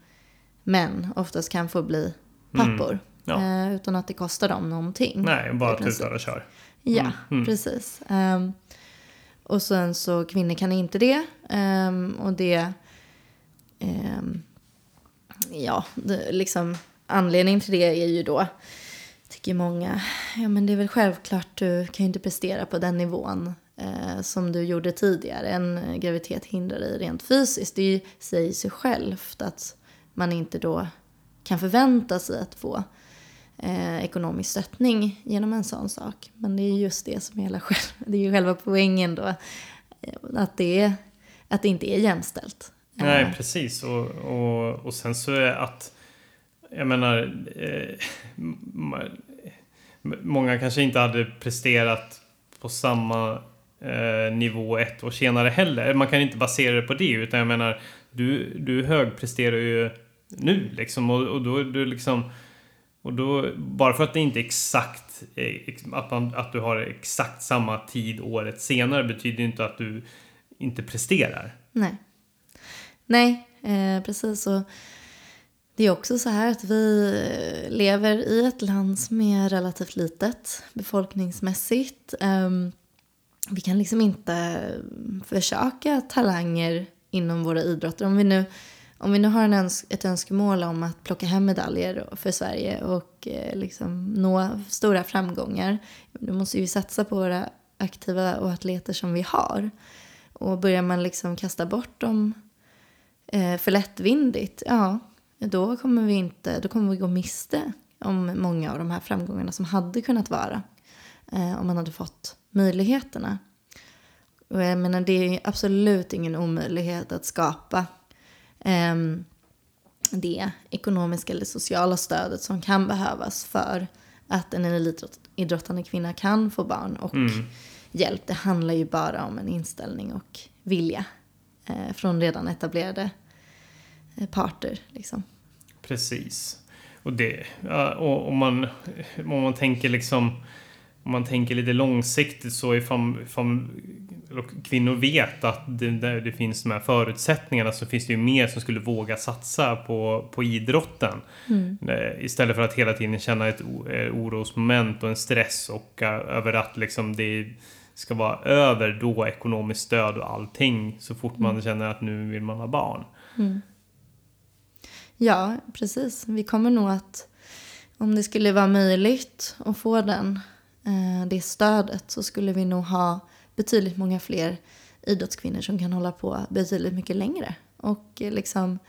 Speaker 2: män oftast kan få bli pappor
Speaker 1: Mm. Ja.
Speaker 2: eh, utan att det kostar dem någonting.
Speaker 1: Nej, bara tutar och kör.
Speaker 2: Ja,
Speaker 1: Mm, mm.
Speaker 2: precis. Ehm, och sen så kvinnor kan inte det. Ehm, och det... ehm, ja, det, liksom anledningen till det är ju då, tycker många, ja men det är väl självklart du kan ju inte prestera på den nivån eh, som du gjorde tidigare. En graviditet hindrar dig rent fysiskt. Det säger sig självt att man inte då kan förvänta sig att få eh, ekonomisk stöttning genom en sån sak. Men det är just det som är hela själv, <laughs> det är ju själva poängen då. eh, Att det, är, att det inte är jämställt.
Speaker 1: Nej,
Speaker 2: Eh,
Speaker 1: precis. Och, och, och sen så är att... Jag menar... Eh, många kanske inte hade presterat på samma eh, nivå ett år senare heller. Man kan inte basera det på det. Utan jag menar, du, du högpresterar ju nu liksom. Och, och då, du liksom... Och då, bara för att det inte är exakt, eh, att, man, att du har exakt samma tid året senare betyder ju inte att du inte presterar.
Speaker 2: Nej. Nej, eh, precis. Och det är också så här att vi eh, lever i ett land som är relativt litet befolkningsmässigt. Eh, vi kan liksom inte eh, försöka talanger inom våra idrotter. Om vi nu, om vi nu har en öns ett önskemål om att plocka hem medaljer för Sverige och eh, liksom nå stora framgångar. Då måste vi satsa på våra aktiva och atleter som vi har. Och börjar man liksom kasta bort dem eh, för lättvindigt, ja, då kommer vi inte, då kommer vi gå miste om många av de här framgångarna som hade kunnat vara eh, om man hade fått möjligheterna. Och jag menar, det är absolut ingen omöjlighet att skapa det ekonomiska eller sociala stödet som kan behövas för att en elitidrottande kvinna kan få barn och mm. hjälp. Det handlar ju bara om en inställning och vilja eh, från redan etablerade eh, parter. Liksom.
Speaker 1: Precis. Och det, och om man, om man tänker liksom om man tänker lite långsiktigt så ifall, ifall kvinnor vet att det, det, finns de här förutsättningarna så finns det ju mer som skulle våga satsa på, på idrotten. Mm. Eh, istället för att hela tiden känna ett eh, orosmoment och en stress och uh, över att liksom det ska vara över då ekonomiskt stöd och allting så fort man mm. känner att nu vill man ha barn. Mm.
Speaker 2: Ja, precis. Vi kommer nog att, om det skulle vara möjligt att få den, eh, det stödet så skulle vi nog ha betydligt många fler idrottskvinnor som kan hålla på betydligt mycket längre. Och eh, liksom,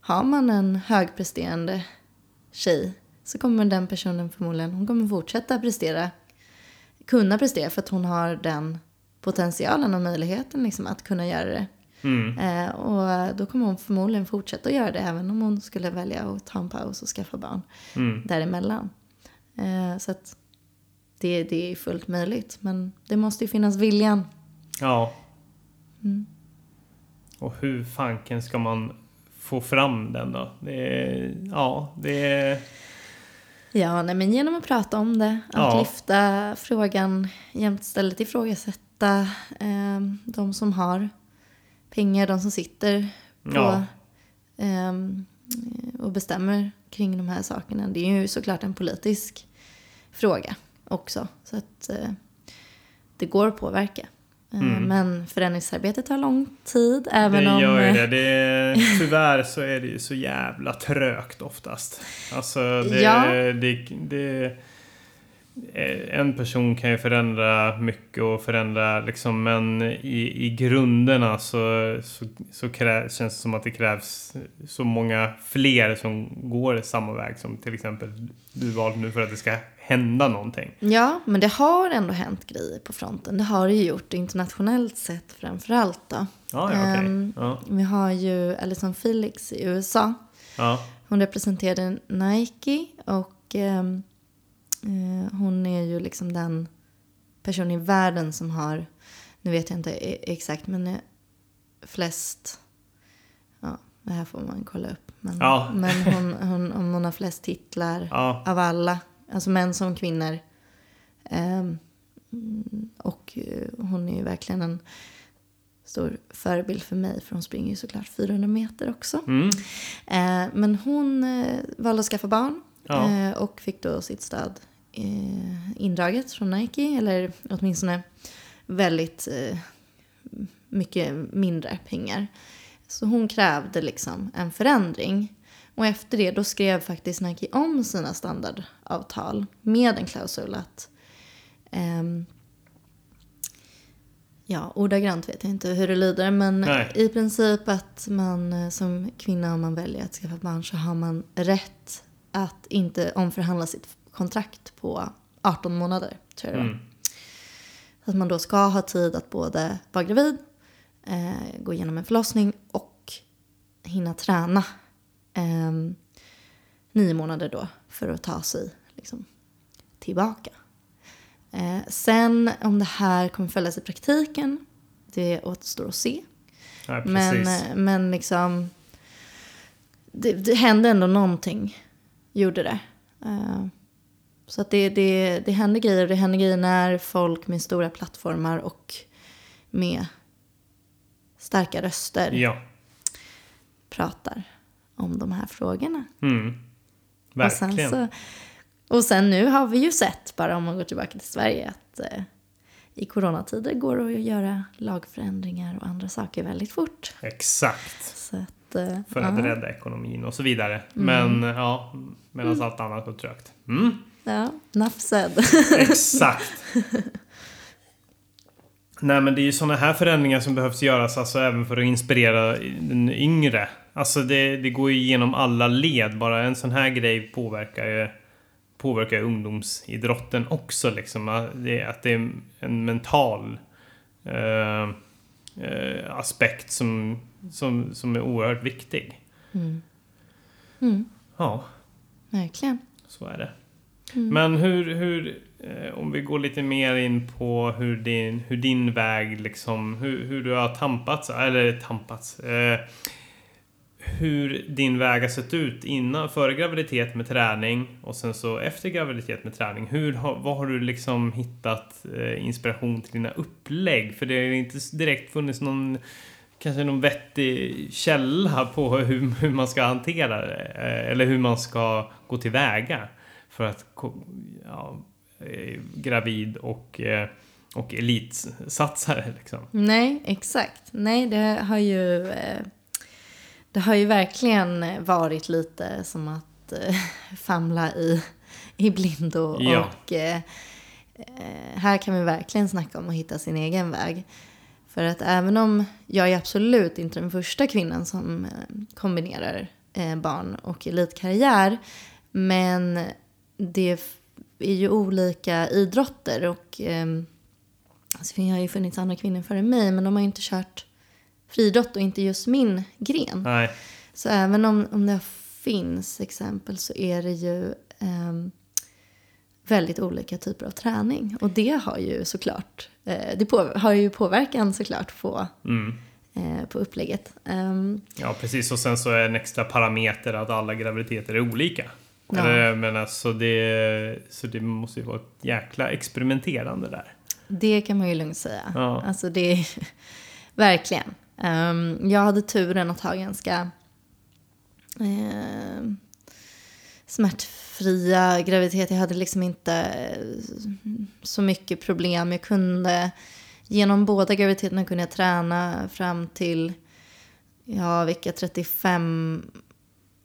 Speaker 2: har man en högpresterande tjej så kommer den personen förmodligen hon kommer fortsätta prestera, kunna prestera för att hon har den potentialen och möjligheten liksom att kunna göra det Mm. Eh, och då kommer hon förmodligen fortsätta göra det även om hon skulle välja att ta en paus och skaffa barn mm. däremellan. Eh, så att det, det är fullt möjligt. Men det måste ju finnas viljan.
Speaker 1: Ja. Mm. Och hur fanken ska man få fram den då? Det ja, det.
Speaker 2: Ja, nej, men genom att prata om det. Att ja. lyfta frågan jämt stället ifrågasätta eh, de som har pengar, de som sitter på ja. um, och bestämmer kring de här sakerna. Det är ju såklart en politisk fråga också. Så att uh, det går att påverka. Eh, mm. Men förändringsarbetet tar lång tid. Även
Speaker 1: det
Speaker 2: om...
Speaker 1: gör ju det. det. <laughs> Tyvärr så är det ju så jävla trögt oftast. Alltså det, ja. det, det, Eh, en person kan ju förändra mycket och förändra liksom, men i, i grunderna så, så, så krä, känns det som att det krävs så många fler som går samma väg som till exempel du valt nu för att det ska hända någonting.
Speaker 2: Ja, men det har ändå hänt grejer på fronten. Det har det ju gjort internationellt sett framför allt då.
Speaker 1: Ja, ja, okay. um, ja.
Speaker 2: Vi har ju Alison Felix i USA.
Speaker 1: Ja.
Speaker 2: Hon representerade Nike och um, Eh, hon är ju liksom den person i världen som har, nu vet jag inte e- exakt, men flest, ja, det här får man kolla upp. Men, men <laughs> hon, hon, om hon har flest titlar av alla, alltså män som kvinnor. Um, och eh, hon är ju verkligen en stor förebild för mig, för hon springer ju såklart 400 meter också. Mm. Uh, men hon uh, valde att skaffa barn Ja. Eh, och fick då sitt stöd eh, indraget från Nike, eller åtminstone väldigt eh, mycket mindre pengar. Så hon krävde liksom en förändring. Och efter det då skrev faktiskt Nike om sina standardavtal med en klausul att um, Ja, ordagrant vet jag inte hur det lyder men Nej. i princip att man som kvinna om man väljer att skaffa barn så har man rätt att inte omförhandla sitt kontrakt på 18 månader, tror jag mm. Så att man då ska ha tid att både vara gravid, eh, gå igenom en förlossning och hinna träna eh, nio månader då för att ta sig liksom, tillbaka. Eh, sen om det här kommer följas i praktiken, det återstår att se.
Speaker 1: Ja,
Speaker 2: men, eh, men liksom, det, det hände ändå någonting gjorde det. Uh, så att det, det, det händer grejer. Det händer grejer när folk med stora plattformar och med starka röster
Speaker 1: ja.
Speaker 2: pratar om de här frågorna.
Speaker 1: Mm. Verkligen.
Speaker 2: Och sen, så, och sen nu har vi ju sett, bara om man går tillbaka till Sverige, att uh, i coronatider går det att göra lagförändringar och andra saker väldigt fort.
Speaker 1: Exakt.
Speaker 2: Så att, eh,
Speaker 1: För att
Speaker 2: ja.
Speaker 1: rädda ekonomin och så vidare. Men ja, medan allt annat går trögt. Mm.
Speaker 2: Ja, said. <laughs>
Speaker 1: Exakt. Nej men det är ju sådana här förändringar som behövs göras alltså även för att inspirera den yngre. Alltså det, det går ju igenom alla led. Bara en sån här grej påverkar ju påverkar ungdomsidrotten också liksom. Att det, att det är en mental eh, eh, aspekt som, som, som är oerhört viktig.
Speaker 2: Mm. Mm,
Speaker 1: Ja,
Speaker 2: verkligen.
Speaker 1: så är det. Men hur, hur eh, om vi går lite mer in på hur din, hur din väg liksom, hur, hur du har tampats, eller tampats, eh, hur din väg har sett ut innan, före graviditet med träning och sen så efter graviditet med träning. Hur vad har du liksom hittat eh, inspiration till dina upplägg? För det har ju inte direkt funnits någon kanske någon vettig källa på hur, hur man ska hantera det. Eh, eller hur man ska gå tillväga för att ja, eh, gravid och, och elitsatsare. Liksom.
Speaker 2: Nej, exakt. Nej, det har ju... Det har ju verkligen varit lite som att eh, <laughs> famla i, i blindo.
Speaker 1: Ja.
Speaker 2: Och eh, eh, här kan vi verkligen snacka om att hitta sin egen väg. För att även om jag är absolut inte den första kvinnan som eh, kombinerar eh, barn och elitkarriär. Men det är ju olika idrotter och alltså det har ju funnits andra kvinnor före mig men de har ju inte kört friidrott och inte just min gren.
Speaker 1: Nej.
Speaker 2: Så även om, om det finns exempel så är det ju ehm, väldigt olika typer av träning. Och det har ju såklart, eh, det på, har ju påverkan såklart på,
Speaker 1: Mm.
Speaker 2: eh, på upplägget. Ehm,
Speaker 1: Ja, precis. Och sen så är en extra parameter att alla graviditeter är olika.
Speaker 2: Ja.
Speaker 1: Eller, jag menar, så, det, så det måste ju vara ett jäkla experimenterande där.
Speaker 2: det kan man ju lugnt säga.
Speaker 1: Ja.
Speaker 2: Alltså det är <laughs> verkligen. Ehm, jag hade turen att ha ganska eh, smärtfria graviditeter. Jag hade liksom inte eh, så mycket problem. Jag kunde, genom båda graviditeterna kunde jag träna fram till, ja, vecka 35,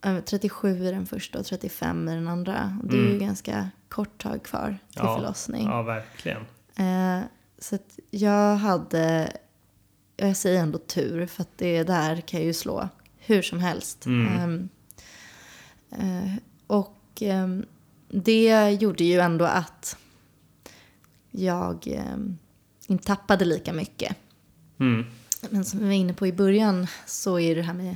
Speaker 2: eh, 37 i den första och 35 i den andra. Det är ju
Speaker 1: Mm.
Speaker 2: ganska kort tag kvar till
Speaker 1: Ja.
Speaker 2: förlossning.
Speaker 1: Ja, verkligen.
Speaker 2: Eh, så att jag hade, jag säger ändå tur för att det där kan jag ju slå hur som helst.
Speaker 1: Mm.
Speaker 2: Ehm, eh, och ehm, det gjorde ju ändå att jag ehm, inte tappade lika mycket.
Speaker 1: Mm.
Speaker 2: Men som vi var inne på i början så är det här med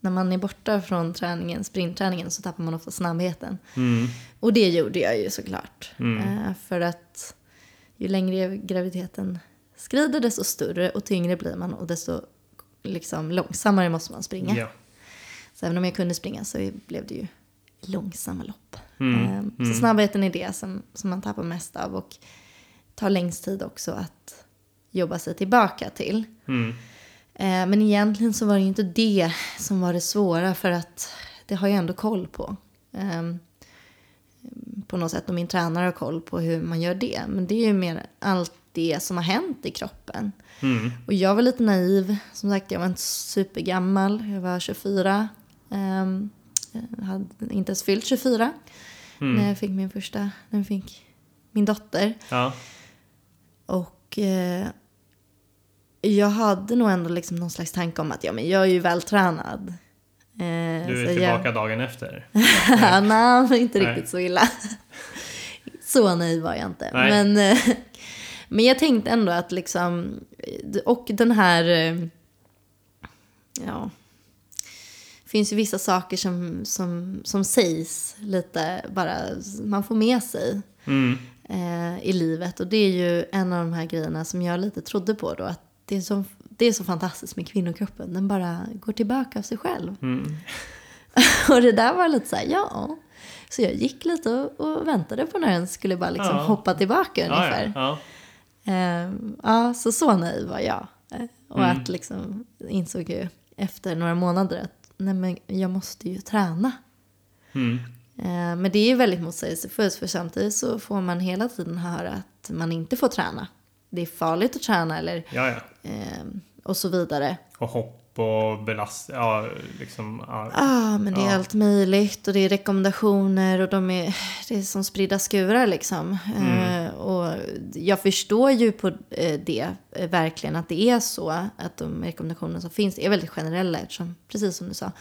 Speaker 2: när man är borta från träningen, sprintträningen så tappar man ofta snabbheten.
Speaker 1: Mm.
Speaker 2: Och det gjorde jag ju såklart.
Speaker 1: Mm.
Speaker 2: Eh, för att ju längre graviditeten skrider desto större och tyngre blir man och desto liksom, långsammare måste man springa.
Speaker 1: Ja.
Speaker 2: Så även om jag kunde springa så blev det ju långsamma lopp.
Speaker 1: Mm.
Speaker 2: Eh,
Speaker 1: Mm.
Speaker 2: Så snabbheten är det som, som man tappar mest av och tar längst tid också att jobba sig tillbaka till.
Speaker 1: Mm.
Speaker 2: Eh, Men egentligen så var det ju inte det som var det svåra för att det har jag ändå koll på. Ehm, På något sätt och min tränare har koll på hur man gör det. Men det är ju mer allt det som har hänt i kroppen.
Speaker 1: Mm.
Speaker 2: Och jag var lite naiv. Som sagt, jag var inte supergammal. Jag var 24. Ehm, Jag hade inte ens fyllt 24
Speaker 1: Mm.
Speaker 2: när jag fick min första, när jag fick min dotter.
Speaker 1: Ja.
Speaker 2: Och eh, jag hade nog ändå liksom någon slags tanke om att ja, men jag är ju vältränad. Eh,
Speaker 1: Du är tillbaka dagen efter.
Speaker 2: Jag... <laughs> Nej, inte
Speaker 1: Nej.
Speaker 2: riktigt så illa. så naiv var jag inte.
Speaker 1: Nej.
Speaker 2: Men, eh, men jag tänkte ändå att liksom, och den här, eh, ja, det finns ju vissa saker som, som, som sägs lite bara, man får med sig
Speaker 1: Mm.
Speaker 2: eh, i livet. Och det är ju en av de här grejerna som jag lite trodde på då. Att det är så, det är så fantastiskt med kvinnokroppen. Den bara går tillbaka av sig själv.
Speaker 1: Mm. <laughs>
Speaker 2: och det där var lite så här, ja. Så jag gick lite och, och väntade på när den skulle bara liksom
Speaker 1: Ja.
Speaker 2: hoppa tillbaka ungefär.
Speaker 1: ja, ja.
Speaker 2: Eh, ja, så så naiv var jag. Eh, och
Speaker 1: Mm.
Speaker 2: att liksom insåg ju efter några månader att nej men jag måste ju träna.
Speaker 1: Mm.
Speaker 2: Eh, Men det är ju väldigt motsägelsefullt för samtidigt så får man hela tiden höra att man inte får träna. det är farligt att träna eller
Speaker 1: Ja, ja.
Speaker 2: eh, och så vidare.
Speaker 1: Och hopp och belast... Ja, liksom... Ja.
Speaker 2: Ja, men det är
Speaker 1: Ja.
Speaker 2: allt möjligt och det är rekommendationer och de är, det är som spridda skurar liksom.
Speaker 1: Mm.
Speaker 2: Eh, och jag förstår ju på eh, det eh, verkligen att det är så att de rekommendationer som finns är väldigt generella eftersom, precis som du sa,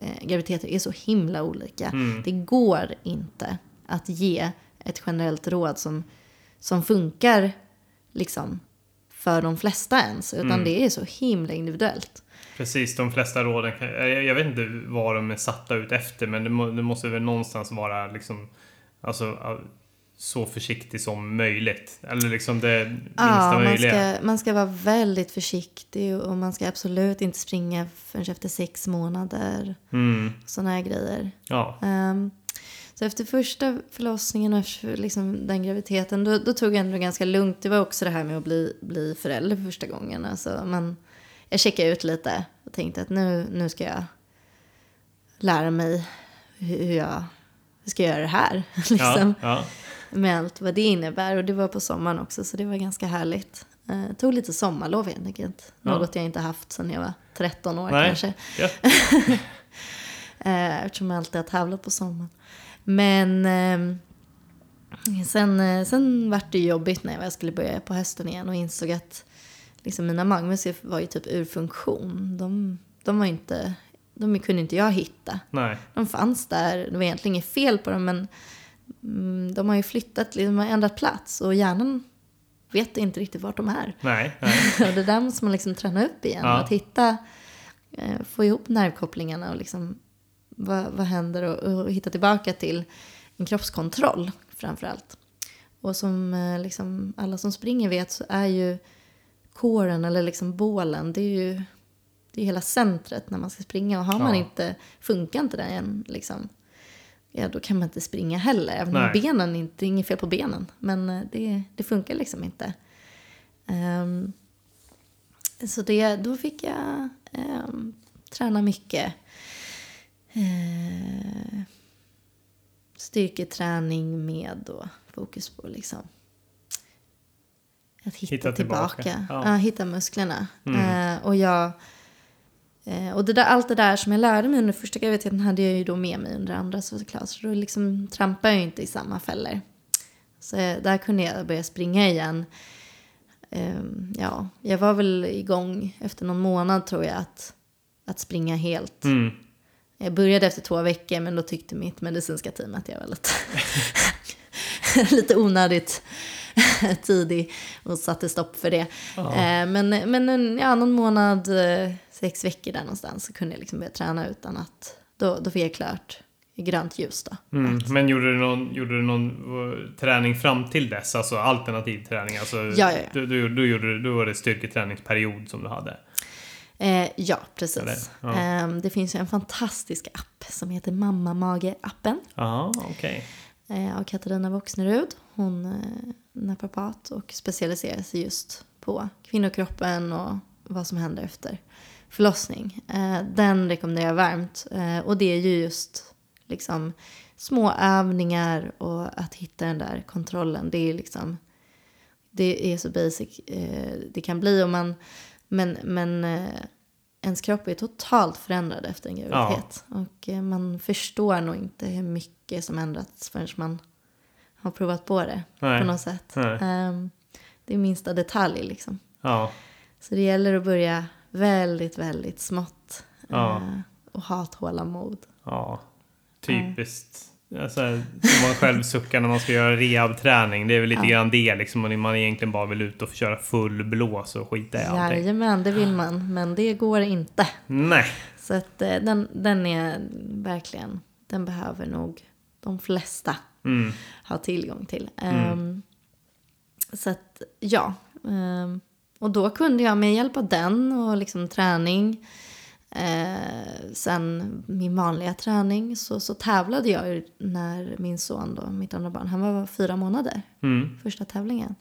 Speaker 2: eh, graviditeter är så himla olika.
Speaker 1: Mm.
Speaker 2: Det går inte att ge ett generellt råd som, som funkar liksom för de flesta ens, utan
Speaker 1: Mm.
Speaker 2: det är så himla individuellt.
Speaker 1: Precis, de flesta råden jag, vet inte vad de är satta ut efter men det, må, det måste väl någonstans vara liksom Alltså så försiktig som möjligt. Eller liksom det minsta
Speaker 2: Ja, man
Speaker 1: möjliga.
Speaker 2: ska, man ska vara väldigt försiktig och man ska absolut inte springa förrän efter sex månader.
Speaker 1: Mm,
Speaker 2: Sådana här grejer.
Speaker 1: ja.
Speaker 2: Ehm, så efter första förlossningen och liksom den graviditeten, då, då tog jag ändå ganska lugnt. Det var också det här med att bli, bli förälder för första gången. Alltså, man, jag checkade ut lite och tänkte att nu, nu ska jag lära mig hur jag hur ska jag göra det här. <laughs> liksom
Speaker 1: Ja, ja.
Speaker 2: med allt vad det innebär. Och det var på sommaren också, så det var ganska härligt. Eh, tog lite sommarlov helt enkelt.
Speaker 1: Ja.
Speaker 2: Något jag inte haft sedan jag var 13 år
Speaker 1: Nej.
Speaker 2: kanske.
Speaker 1: Gött. <laughs>
Speaker 2: Eh, eftersom jag alltid har tävlat på sommaren. Men eh, sen, eh, sen vart det jobbigt när jag skulle börja på hösten igen och insåg att liksom, mina magmuskler var ju typ ur funktion. De, de var inte, de kunde inte jag hitta.
Speaker 1: Nej.
Speaker 2: De fanns där, det var egentligen inget fel på dem men mm, de har ju flyttat, de har ändrat plats och hjärnan vet inte riktigt vart de är.
Speaker 1: Nej. <laughs> nej.
Speaker 2: och det där måste man liksom träna upp igen.
Speaker 1: Ja.
Speaker 2: Att hitta, eh, få ihop nervkopplingarna och liksom vad, vad händer och, och hitta tillbaka till en kroppskontroll framför allt. Och som eh, liksom alla som springer vet så är ju kåren eller liksom bålen, det är ju det är hela centret när man ska springa. Och har man
Speaker 1: Ja.
Speaker 2: inte, funkar inte det än liksom, ja då kan man inte springa heller. Även om benen, inte, det är inget fel på benen. Men eh, det, det funkar liksom inte. Ehm, så det, då fick jag ehm, träna mycket. Eh, styrketräning med då fokus på liksom att hitta,
Speaker 1: Hitta tillbaka.
Speaker 2: tillbaka.
Speaker 1: Ja.
Speaker 2: Ja. hitta musklerna.
Speaker 1: Mm.
Speaker 2: Eh, och jag eh, och det där, allt det där som jag lärde mig under första graviditeten hade jag ju då med mig under andra såklart. Så då liksom trampade jag ju inte i samma fällor. Så eh, där kunde jag börja springa igen. Ehm, ja, jag var väl igång efter någon månad tror jag att, att springa helt.
Speaker 1: Mm.
Speaker 2: Jag började efter två veckor men då tyckte mitt medicinska team att jag var lite, <laughs> lite onödigt <laughs> tidig och satte stopp för det.
Speaker 1: Ja.
Speaker 2: Eh, Men, men en- ja, någon månad, eh, sex veckor där någonstans så kunde jag liksom börja träna utan att, då, då fick jag klart grönt ljus då.
Speaker 1: Mm. Men gjorde du, någon, gjorde du någon eh, träning fram till dess? Alltså alternativ träning? Alltså,
Speaker 2: Ja, ja, ja.
Speaker 1: Du, du, du gjorde, då var det styrketräningsperiod som du hade?
Speaker 2: Eh, ja, precis.
Speaker 1: Ja.
Speaker 2: Eh, det finns ju en fantastisk app som heter Mamma Mage-appen.
Speaker 1: Ja, okej.
Speaker 2: eh, Eh, av Katarina Voxnerud. Hon är naprapat och specialiserar sig just på kvinnokroppen och vad som händer efter förlossning. Eh, den rekommenderar jag varmt. Eh, och det är ju just liksom små övningar och att hitta den där kontrollen. Det är liksom det är så basic eh, det kan bli. Och man, men men eh, ens kropp är totalt förändrad efter en graviditet. Och eh, man förstår nog inte hur mycket som ändrats förrän man har provat på det
Speaker 1: Nej.
Speaker 2: på något sätt. Ehm, det är minsta detalj liksom.
Speaker 1: Ja.
Speaker 2: Så det gäller att börja väldigt, väldigt smått.
Speaker 1: Ja.
Speaker 2: eh, och ha tålamod.
Speaker 1: Ja. Typiskt. Alltså, som man själv suckar när man ska göra rehabträning. Det är väl lite
Speaker 2: Ja.
Speaker 1: grann det liksom. Man egentligen bara vill ut och köra full blås och skita i allting.
Speaker 2: Jajamän, det vill man. Men det går inte.
Speaker 1: Nej.
Speaker 2: Så att eh, den, den är verkligen, den behöver nog de flesta
Speaker 1: Mm.
Speaker 2: ha tillgång till. Ehm, så att ja, ehm, och då kunde jag med hjälp av den och liksom träning, eh, sen min vanliga träning, så, så tävlade jag när min son då, mitt andra barn, han var fyra månader,
Speaker 1: Mm.
Speaker 2: första tävlingen.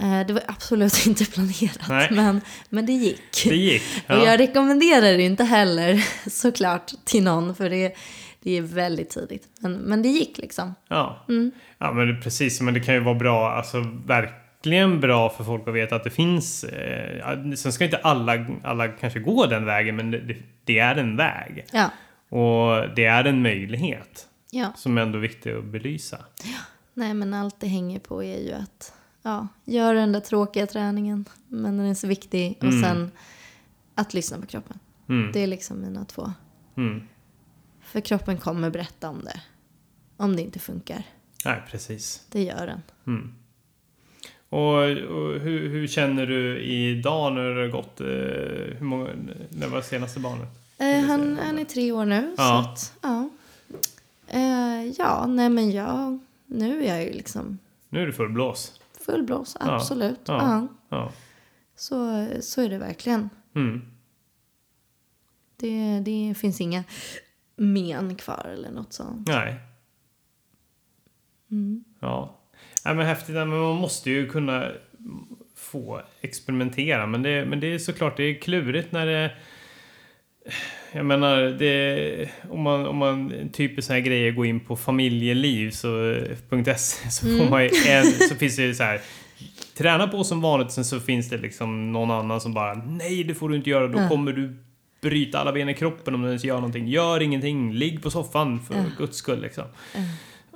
Speaker 2: Eh, det var absolut <laughs> inte planerat,
Speaker 1: Nej.
Speaker 2: men, men det gick.
Speaker 1: Det gick. <laughs>
Speaker 2: Och
Speaker 1: Ja.
Speaker 2: jag rekommenderar det inte heller <laughs> såklart till någon för det, det är väldigt tidigt. Men, men det gick liksom.
Speaker 1: Ja.
Speaker 2: Mm.
Speaker 1: ja, men det, precis. Men det kan ju vara bra. Alltså, verk, verkligen bra för folk att veta att det finns. Eh, ja, sen ska inte alla, alla kanske gå den vägen, men det, det är en väg.
Speaker 2: Ja.
Speaker 1: Och det är en möjlighet
Speaker 2: Ja.
Speaker 1: som är ändå viktig att belysa.
Speaker 2: Nej, men allt det hänger på är ju att ja, göra den där tråkiga träningen. Men den är så viktig. Och sen att lyssna på kroppen.
Speaker 1: Mm.
Speaker 2: Det är liksom mina två.
Speaker 1: Mm.
Speaker 2: För kroppen kommer berätta om det. Om det inte funkar.
Speaker 1: Nej, precis.
Speaker 2: Det gör den.
Speaker 1: Och, och hur, hur känner du idag när det har gått? Eh, hur många, när var senaste barnet?
Speaker 2: Eh, han, han är tre år nu.
Speaker 1: Ja.
Speaker 2: Att, ja. Eh, ja, nej men jag... Nu är jag ju liksom
Speaker 1: Nu är det full blås.
Speaker 2: full blås. Absolut.
Speaker 1: Ja.
Speaker 2: Ja.
Speaker 1: Ja.
Speaker 2: Så, så är det verkligen.
Speaker 1: Mm.
Speaker 2: Det, det finns inga men kvar eller något sånt.
Speaker 1: Nej.
Speaker 2: Mm.
Speaker 1: Ja. Nej, men häftigt. Men man måste ju kunna få experimentera. Men det, men det är såklart det är klurigt när det... Jag menar, det, om man, om man typiskt så här grejer går in på familjeliv så, så, får man <laughs> en, så finns det ju så här Träna på som vanligt, sen så finns det liksom någon annan som bara Nej, det får du inte göra, då
Speaker 2: Ja.
Speaker 1: kommer du bryta alla ben i kroppen om du ens gör någonting. Gör ingenting, ligg på soffan för
Speaker 2: Ja.
Speaker 1: guds skull liksom.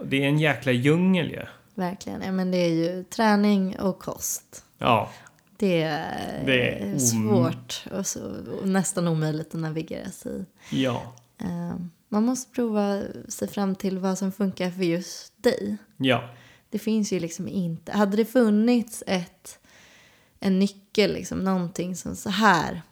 Speaker 1: Det är en jäkla djungel ju.
Speaker 2: Verkligen. Ja, men det är ju träning och kost.
Speaker 1: Ja,
Speaker 2: Det är,
Speaker 1: Det är
Speaker 2: svårt och, så, och nästan omöjligt att navigera sig i.
Speaker 1: ja,
Speaker 2: Eh, man måste prova sig fram till vad som funkar för just dig.
Speaker 1: ja.
Speaker 2: Det finns ju liksom inte. Hade det funnits ett, en nyckel, liksom, någonting som så här,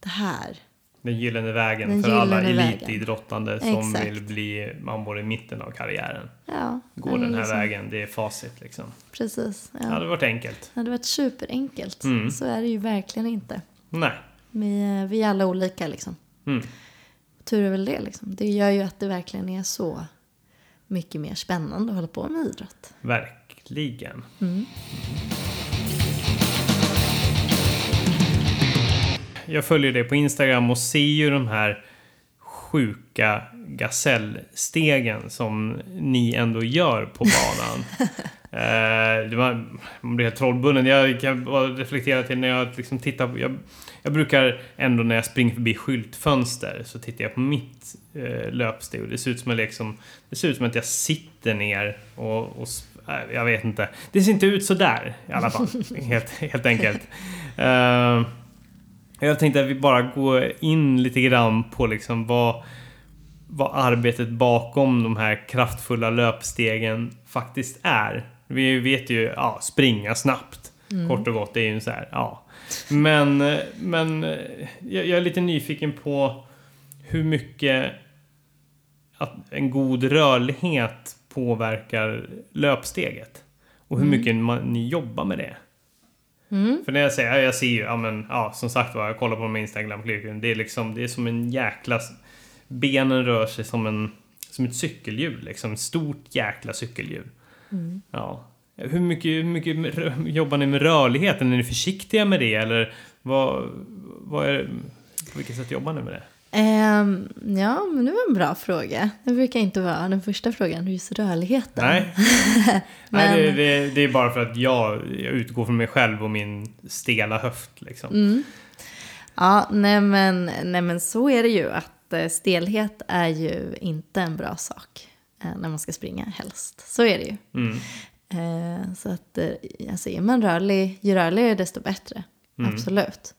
Speaker 2: det här.
Speaker 1: Den gyllene vägen
Speaker 2: Den
Speaker 1: för alla
Speaker 2: gyllene vägen.
Speaker 1: elitidrottande som
Speaker 2: Exakt.
Speaker 1: vill bli Mambo i mitten av karriären.
Speaker 2: Ja,
Speaker 1: Gå den här
Speaker 2: liksom,
Speaker 1: vägen, det är facit liksom.
Speaker 2: Precis. Ja.
Speaker 1: Det hade varit enkelt.
Speaker 2: Det hade varit superenkelt.
Speaker 1: Mm.
Speaker 2: Så är det ju verkligen inte.
Speaker 1: Nej.
Speaker 2: Vi, är- vi är alla olika liksom.
Speaker 1: Mm.
Speaker 2: Tur är väl det liksom. Det gör ju att det verkligen är så mycket mer spännande att hålla på med idrott.
Speaker 1: Verkligen.
Speaker 2: Mm.
Speaker 1: Jag följer det på Instagram och ser ju de här sjuka gasellstegen som ni ändå gör på banan. <laughs> eh, det var, man blir helt trollbunden. Jag kan bara reflektera till när jag liksom tittar på... Jag, jag brukar ändå när jag springer förbi skyltfönster så tittar jag på mitt eh, löpsteg och det ser ut som en liksom, Det ser ut som att jag sitter ner och, och äh, jag vet inte. Det ser inte ut så där i alla fall. <laughs> helt, helt enkelt. Eh, jag tänkte att vi bara går in lite grann på liksom vad, vad arbetet bakom de här kraftfulla löpstegen faktiskt är. Vi vet ju, ja, springa snabbt. Kort och gott, det är ju så här, ja. Men, men jag, jag är lite nyfiken på hur mycket att en god rörlighet påverkar löpsteget. Och hur mycket man, ni jobbar med det.
Speaker 2: Mm.
Speaker 1: För när jag säger, ja, jag ser ju, ja men, ja som sagt var, jag kollar på de Instagram-klippen. Det är liksom, det är som en jäkla... Benen rör sig som en, som ett cykelhjul liksom. Ett stort jäkla cykelhjul. Ja. Hur mycket, hur mycket jobbar ni med rörligheten? Är ni försiktiga med det eller vad, vad är, på vilket sätt jobbar ni med det?
Speaker 2: Ehm, ja, men det var en bra fråga. Det brukar inte vara den första frågan, just rörligheten.
Speaker 1: Nej, <laughs>
Speaker 2: Men-
Speaker 1: Nej det, det, det är bara för att jag, jag utgår från mig själv och min stela höft liksom.
Speaker 2: Mm. Ja, nej men, nej men så är det ju att eh, stelhet är ju inte en bra sak eh, när man ska springa helst. Så är det ju.
Speaker 1: Mm.
Speaker 2: Eh, så att alltså är man rörlig, ju rörligare desto bättre. Absolut.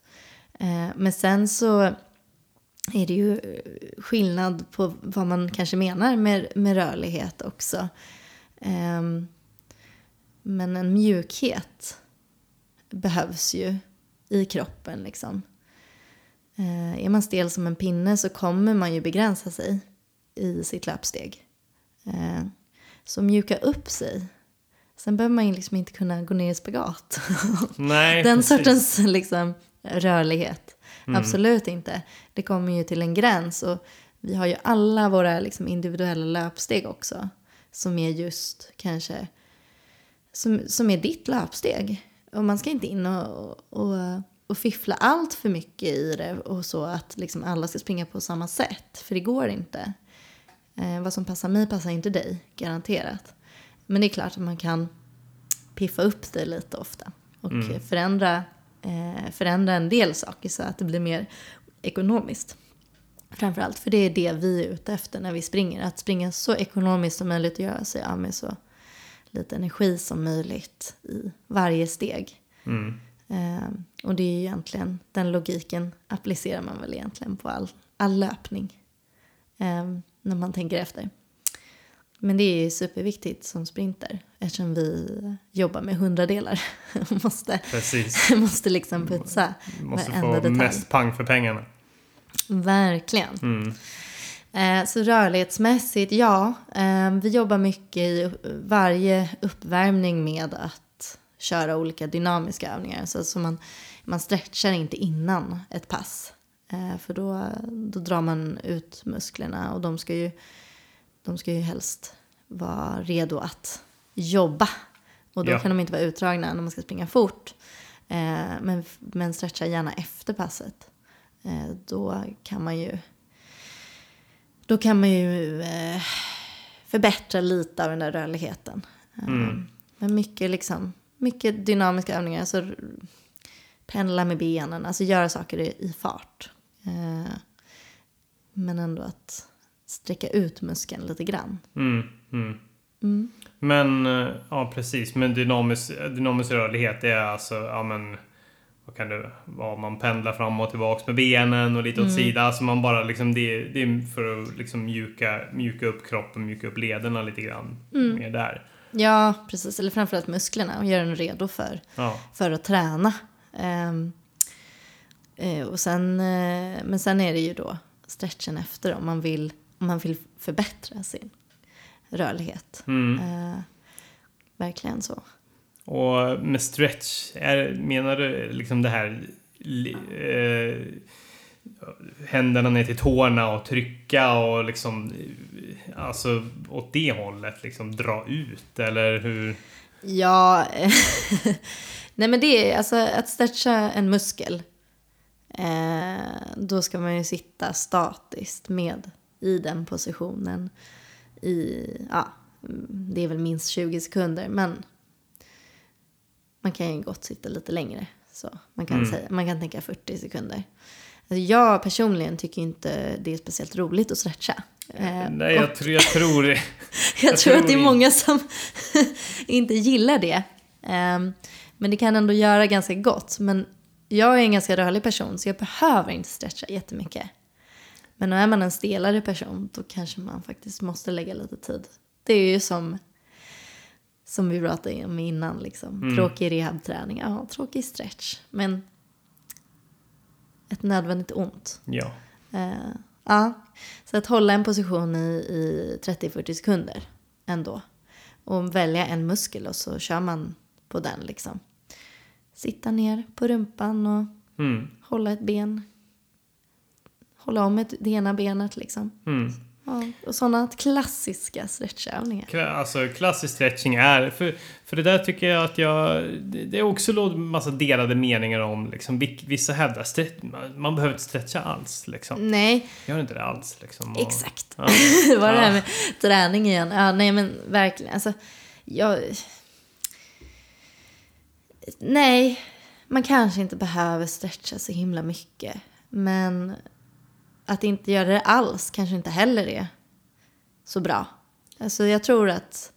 Speaker 2: Eh, men sen så är det ju eh, skillnad på vad man kanske menar med, med rörlighet också. Ehm, men en mjukhet behövs ju i kroppen liksom. Eh, är man stel som en pinne så kommer man ju begränsa sig i sitt löpsteg. Eh, så mjuka upp sig. Sen behöver man ju liksom inte kunna gå ner i spagat.
Speaker 1: Nej, <laughs>
Speaker 2: Den
Speaker 1: precis.
Speaker 2: sortens liksom, rörlighet. Absolut inte. Det kommer ju till en gräns. Och vi har ju alla våra liksom, individuella löpsteg också. Som är just kanske som, som är ditt löpsteg. Och man ska inte in och, och, och fiffla allt för mycket i det och så att liksom alla ska springa på samma sätt. För det går inte. Eh, vad som passar mig passar inte dig, garanterat. Men det är klart att man kan piffa upp det lite ofta. och förändra, eh, förändra en del saker så att det blir mer ekonomiskt. Framförallt, för det är det vi är ute efter när vi springer. Att springa så ekonomiskt som möjligt och göra sig av med så lite energi som möjligt i varje steg.
Speaker 1: Mm.
Speaker 2: Eh, och det är ju egentligen, den logiken applicerar man väl egentligen på all, all löpning. Eh, när man tänker efter. Men det är ju superviktigt som sprinter eftersom vi jobbar med hundradelar och <laughs> måste,
Speaker 1: Precis. <laughs>
Speaker 2: måste liksom putsa
Speaker 1: Måste
Speaker 2: varenda
Speaker 1: få
Speaker 2: detalj.
Speaker 1: mest pang för pengarna.
Speaker 2: Verkligen.
Speaker 1: Mm.
Speaker 2: Eh, så rörlighetsmässigt, ja. Eh, vi jobbar mycket i varje uppvärmning med att köra olika dynamiska övningar. Så, så man, man stretchar inte innan ett pass. Eh, för då, då drar man ut musklerna och de ska ju, de ska ju helst vara redo att jobba. Och då
Speaker 1: Ja.
Speaker 2: kan de inte vara utdragna när man ska springa fort. Eh, men, men stretcha gärna efter passet. Eh, då kan man ju då kan man ju eh, förbättra lite av den där rörligheten. Eh,
Speaker 1: Mm.
Speaker 2: Men mycket, liksom, mycket dynamiska övningar. Alltså, pendla med benen, alltså göra saker i, i fart. Eh, men ändå att sträcka ut muskeln lite grann.
Speaker 1: Mm. Mm.
Speaker 2: Mm.
Speaker 1: Men, eh, ja precis. Men dynamisk, dynamisk rörlighet är alltså, ja men vad kan det vara? Man pendlar fram och tillbaks med benen och lite åt sidan. Alltså man bara liksom, det, det är för att liksom mjuka, mjuka upp kroppen, mjuka upp lederna lite grann. Mer där.
Speaker 2: Ja, precis. Eller framförallt musklerna och göra den redo för,
Speaker 1: Ja.
Speaker 2: för att träna. Eh, och sen, eh, men sen är det ju då stretchen efter om man vill, om man vill förbättra sin rörlighet.
Speaker 1: Mm.
Speaker 2: Eh, verkligen så.
Speaker 1: Och med stretch, är, menar du liksom det här eh, händerna ner till tårna och trycka och liksom eh, alltså åt det hållet liksom dra ut eller hur?
Speaker 2: Ja, <laughs> nej men det är alltså att stretcha en muskel. Eh, då ska man ju sitta statiskt med i den positionen i, ja, det är väl minst 20 sekunder men man kan ju gott sitta lite längre. Så man kan,
Speaker 1: Mm.
Speaker 2: säga, man kan tänka 40 sekunder. Alltså jag personligen tycker inte det är speciellt roligt att stretcha. Eh,
Speaker 1: Nej, jag, tror- jag tror det. <laughs>
Speaker 2: jag,
Speaker 1: Jag
Speaker 2: tror att
Speaker 1: tror
Speaker 2: det är många som <laughs> inte gillar det. Ehm, men det kan ändå göra ganska gott. Men jag är en ganska rörlig person så jag behöver inte stretcha jättemycket. Men är man en stelare person då kanske man faktiskt måste lägga lite tid. Det är ju som, som vi pratade om innan. Liksom. Tråkig rehabträning, ja tråkig stretch. Men ett nödvändigt ont.
Speaker 1: Ja.
Speaker 2: Eh, ja, så att hålla en position i, i 30-40 sekunder ändå. Och välja en muskel och så kör man på den liksom. Sitta ner på rumpan och
Speaker 1: Mm.
Speaker 2: hålla ett ben. Hålla om ett, det ena benet liksom.
Speaker 1: Mm.
Speaker 2: Ja, och sådana klassiska stretchövningar.
Speaker 1: Alltså klassisk stretching är, för, för det där tycker jag att jag, det det är också en massa delade meningar om liksom, vissa hävdar stretch, man, behöver inte stretcha alls liksom.
Speaker 2: Nej,
Speaker 1: Gör inte det alls liksom. Och,
Speaker 2: exakt.
Speaker 1: Ja. <laughs>
Speaker 2: det var det här
Speaker 1: Ja.
Speaker 2: med träning igen. Ja, nej men verkligen. Alltså, jag... Nej, man kanske inte behöver stretcha så himla mycket. Men att inte göra det alls kanske inte heller är så bra. Alltså jag tror att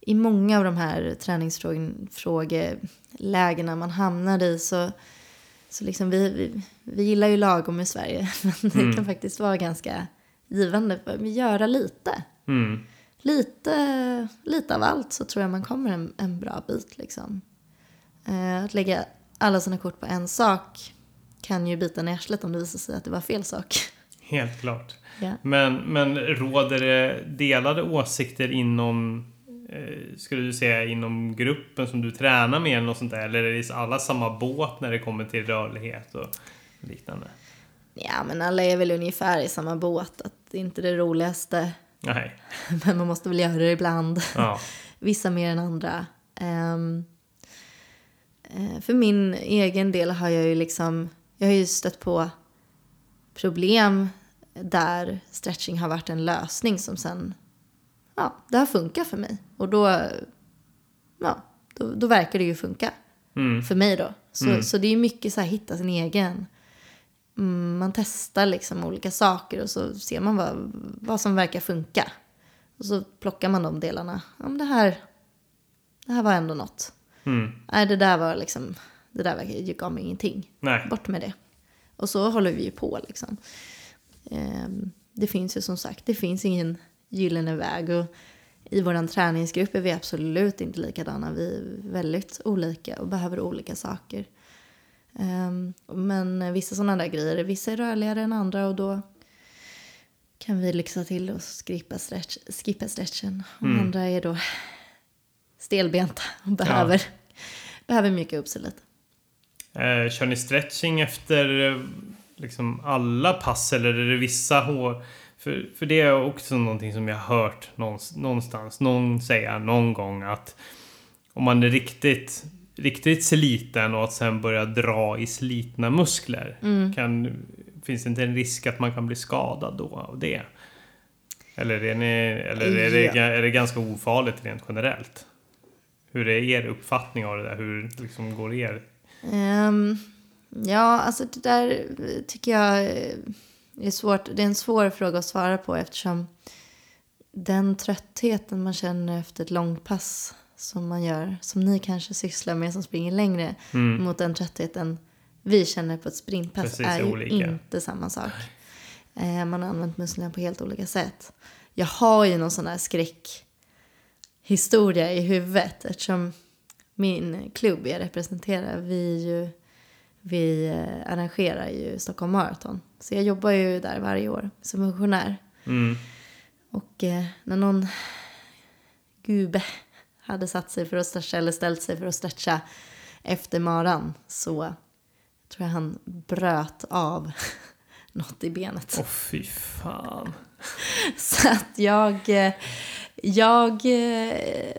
Speaker 2: i många av de här träningsfrågelägena man hamnar i så, så liksom vi, vi, vi gillar ju lagom i Sverige. <laughs> Men det kan faktiskt vara ganska givande att göra lite.
Speaker 1: Mm.
Speaker 2: Lite, lite av allt så tror jag man kommer en, en bra bit liksom. Eh, att lägga alla sina kort på en sak kan ju bita en i arslet om det visar sig att det var fel sak.
Speaker 1: Helt klart.
Speaker 2: Ja.
Speaker 1: Men, men råder det delade åsikter inom, eh, skulle du säga, inom gruppen som du tränar med eller något sånt där? Eller är alla samma båt när det kommer till rörlighet och liknande?
Speaker 2: Ja, men alla är väl ungefär i samma båt. Att det inte är det roligaste,
Speaker 1: Nej. <laughs>
Speaker 2: men man måste väl göra det ibland.
Speaker 1: Ja. <laughs>
Speaker 2: Vissa mer än andra. Ehm, eh, för min egen del har jag ju liksom, jag har ju stött på problem där stretching har varit en lösning som sen, ja, det har funkat för mig. Och då, ja, då, då verkar det ju funka.
Speaker 1: Mm.
Speaker 2: För mig då. Så,
Speaker 1: Mm.
Speaker 2: så det är mycket så här hitta sin egen. Mm, man testar liksom olika saker och så ser man vad, vad som verkar funka. Och så plockar man de delarna. Ja, men det här, det här var ändå något.
Speaker 1: Mm.
Speaker 2: Nej, det där var liksom, det där verkar- gav mig ingenting.
Speaker 1: Nej.
Speaker 2: Bort med det. Och så håller vi ju på liksom. Ehm, Det finns ju som sagt, det finns ingen gyllene väg. Och i vår träningsgrupp är vi absolut inte likadana. Vi är väldigt olika och behöver olika saker. Ehm, Men vissa sådana där grejer, vissa är rörligare än andra och då kan vi lyxa till och skippa, stretch, skippa stretchen. Och
Speaker 1: Mm.
Speaker 2: andra är då stelbenta och behöver, behöver mjuka upp sig lite.
Speaker 1: Eh, kör ni stretching efter eh, liksom alla pass eller är det vissa hår? För, för det är också någonting som jag har hört någons- någonstans. Någon säga någon gång att om man är riktigt, riktigt sliten och att sen börja dra i slitna muskler. Kan, finns det inte en risk att man kan bli skadad då av det? Eller är, ni, eller är, det,
Speaker 2: Ja.
Speaker 1: är det ganska ofarligt rent generellt? Hur är er uppfattning av det där? Hur liksom går er
Speaker 2: Ehm, ja, alltså det där tycker jag är svårt. Det är en svår fråga att svara på eftersom den tröttheten man känner efter ett långpass som man gör, som ni kanske sysslar med som springer längre,
Speaker 1: Mm.
Speaker 2: mot den tröttheten vi känner på ett sprintpass
Speaker 1: Precis,
Speaker 2: är ju
Speaker 1: olika.
Speaker 2: inte samma sak. Eh, man har använt musklerna på helt olika sätt. Jag har ju någon sån här skräckhistoria i huvudet eftersom min klubb jag representerar, vi, ju, vi eh, arrangerar ju Stockholm Marathon. Så jag jobbar ju där varje år som funktionär.
Speaker 1: Mm.
Speaker 2: Och eh, när någon gube hade satt sig för att stretcha eller ställt sig för att stretcha efter maran så tror jag han bröt av <laughs> något i benet.
Speaker 1: Åh fy fan. <laughs>
Speaker 2: Så att jag, eh, jag, eh,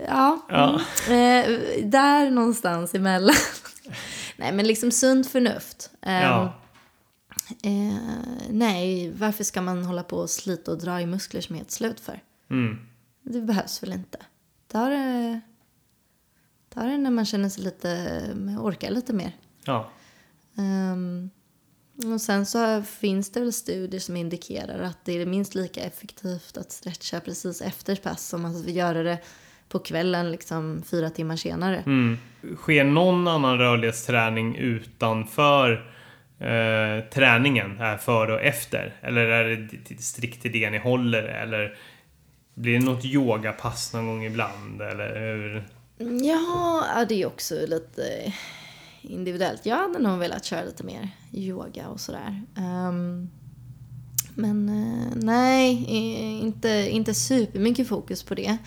Speaker 2: ja,
Speaker 1: Ja.
Speaker 2: mm, eh, där någonstans emellan. <laughs> Nej men liksom sunt förnuft. Eh,
Speaker 1: Ja.
Speaker 2: eh, nej, varför ska man hålla på och slita och dra i muskler som är helt slut för?
Speaker 1: Mm.
Speaker 2: Det behövs väl inte. Ta det, ta det när man känner sig lite, orkar lite mer.
Speaker 1: Ja.
Speaker 2: Ehm, och sen så finns det väl studier som indikerar att det är minst lika effektivt att stretcha precis efter pass som att göra det på kvällen liksom fyra timmar senare.
Speaker 1: Mm. Sker någon annan rörlighetsträning utanför eh, träningen? Här före och efter? Eller är det strikt till det ni håller? Eller blir det något yogapass någon gång ibland? Eller hur?
Speaker 2: Ja, det är också lite individuellt. Jag hade nog velat köra lite mer yoga och sådär. Ehm, men eh, nej, i- inte, inte supermycket fokus på det.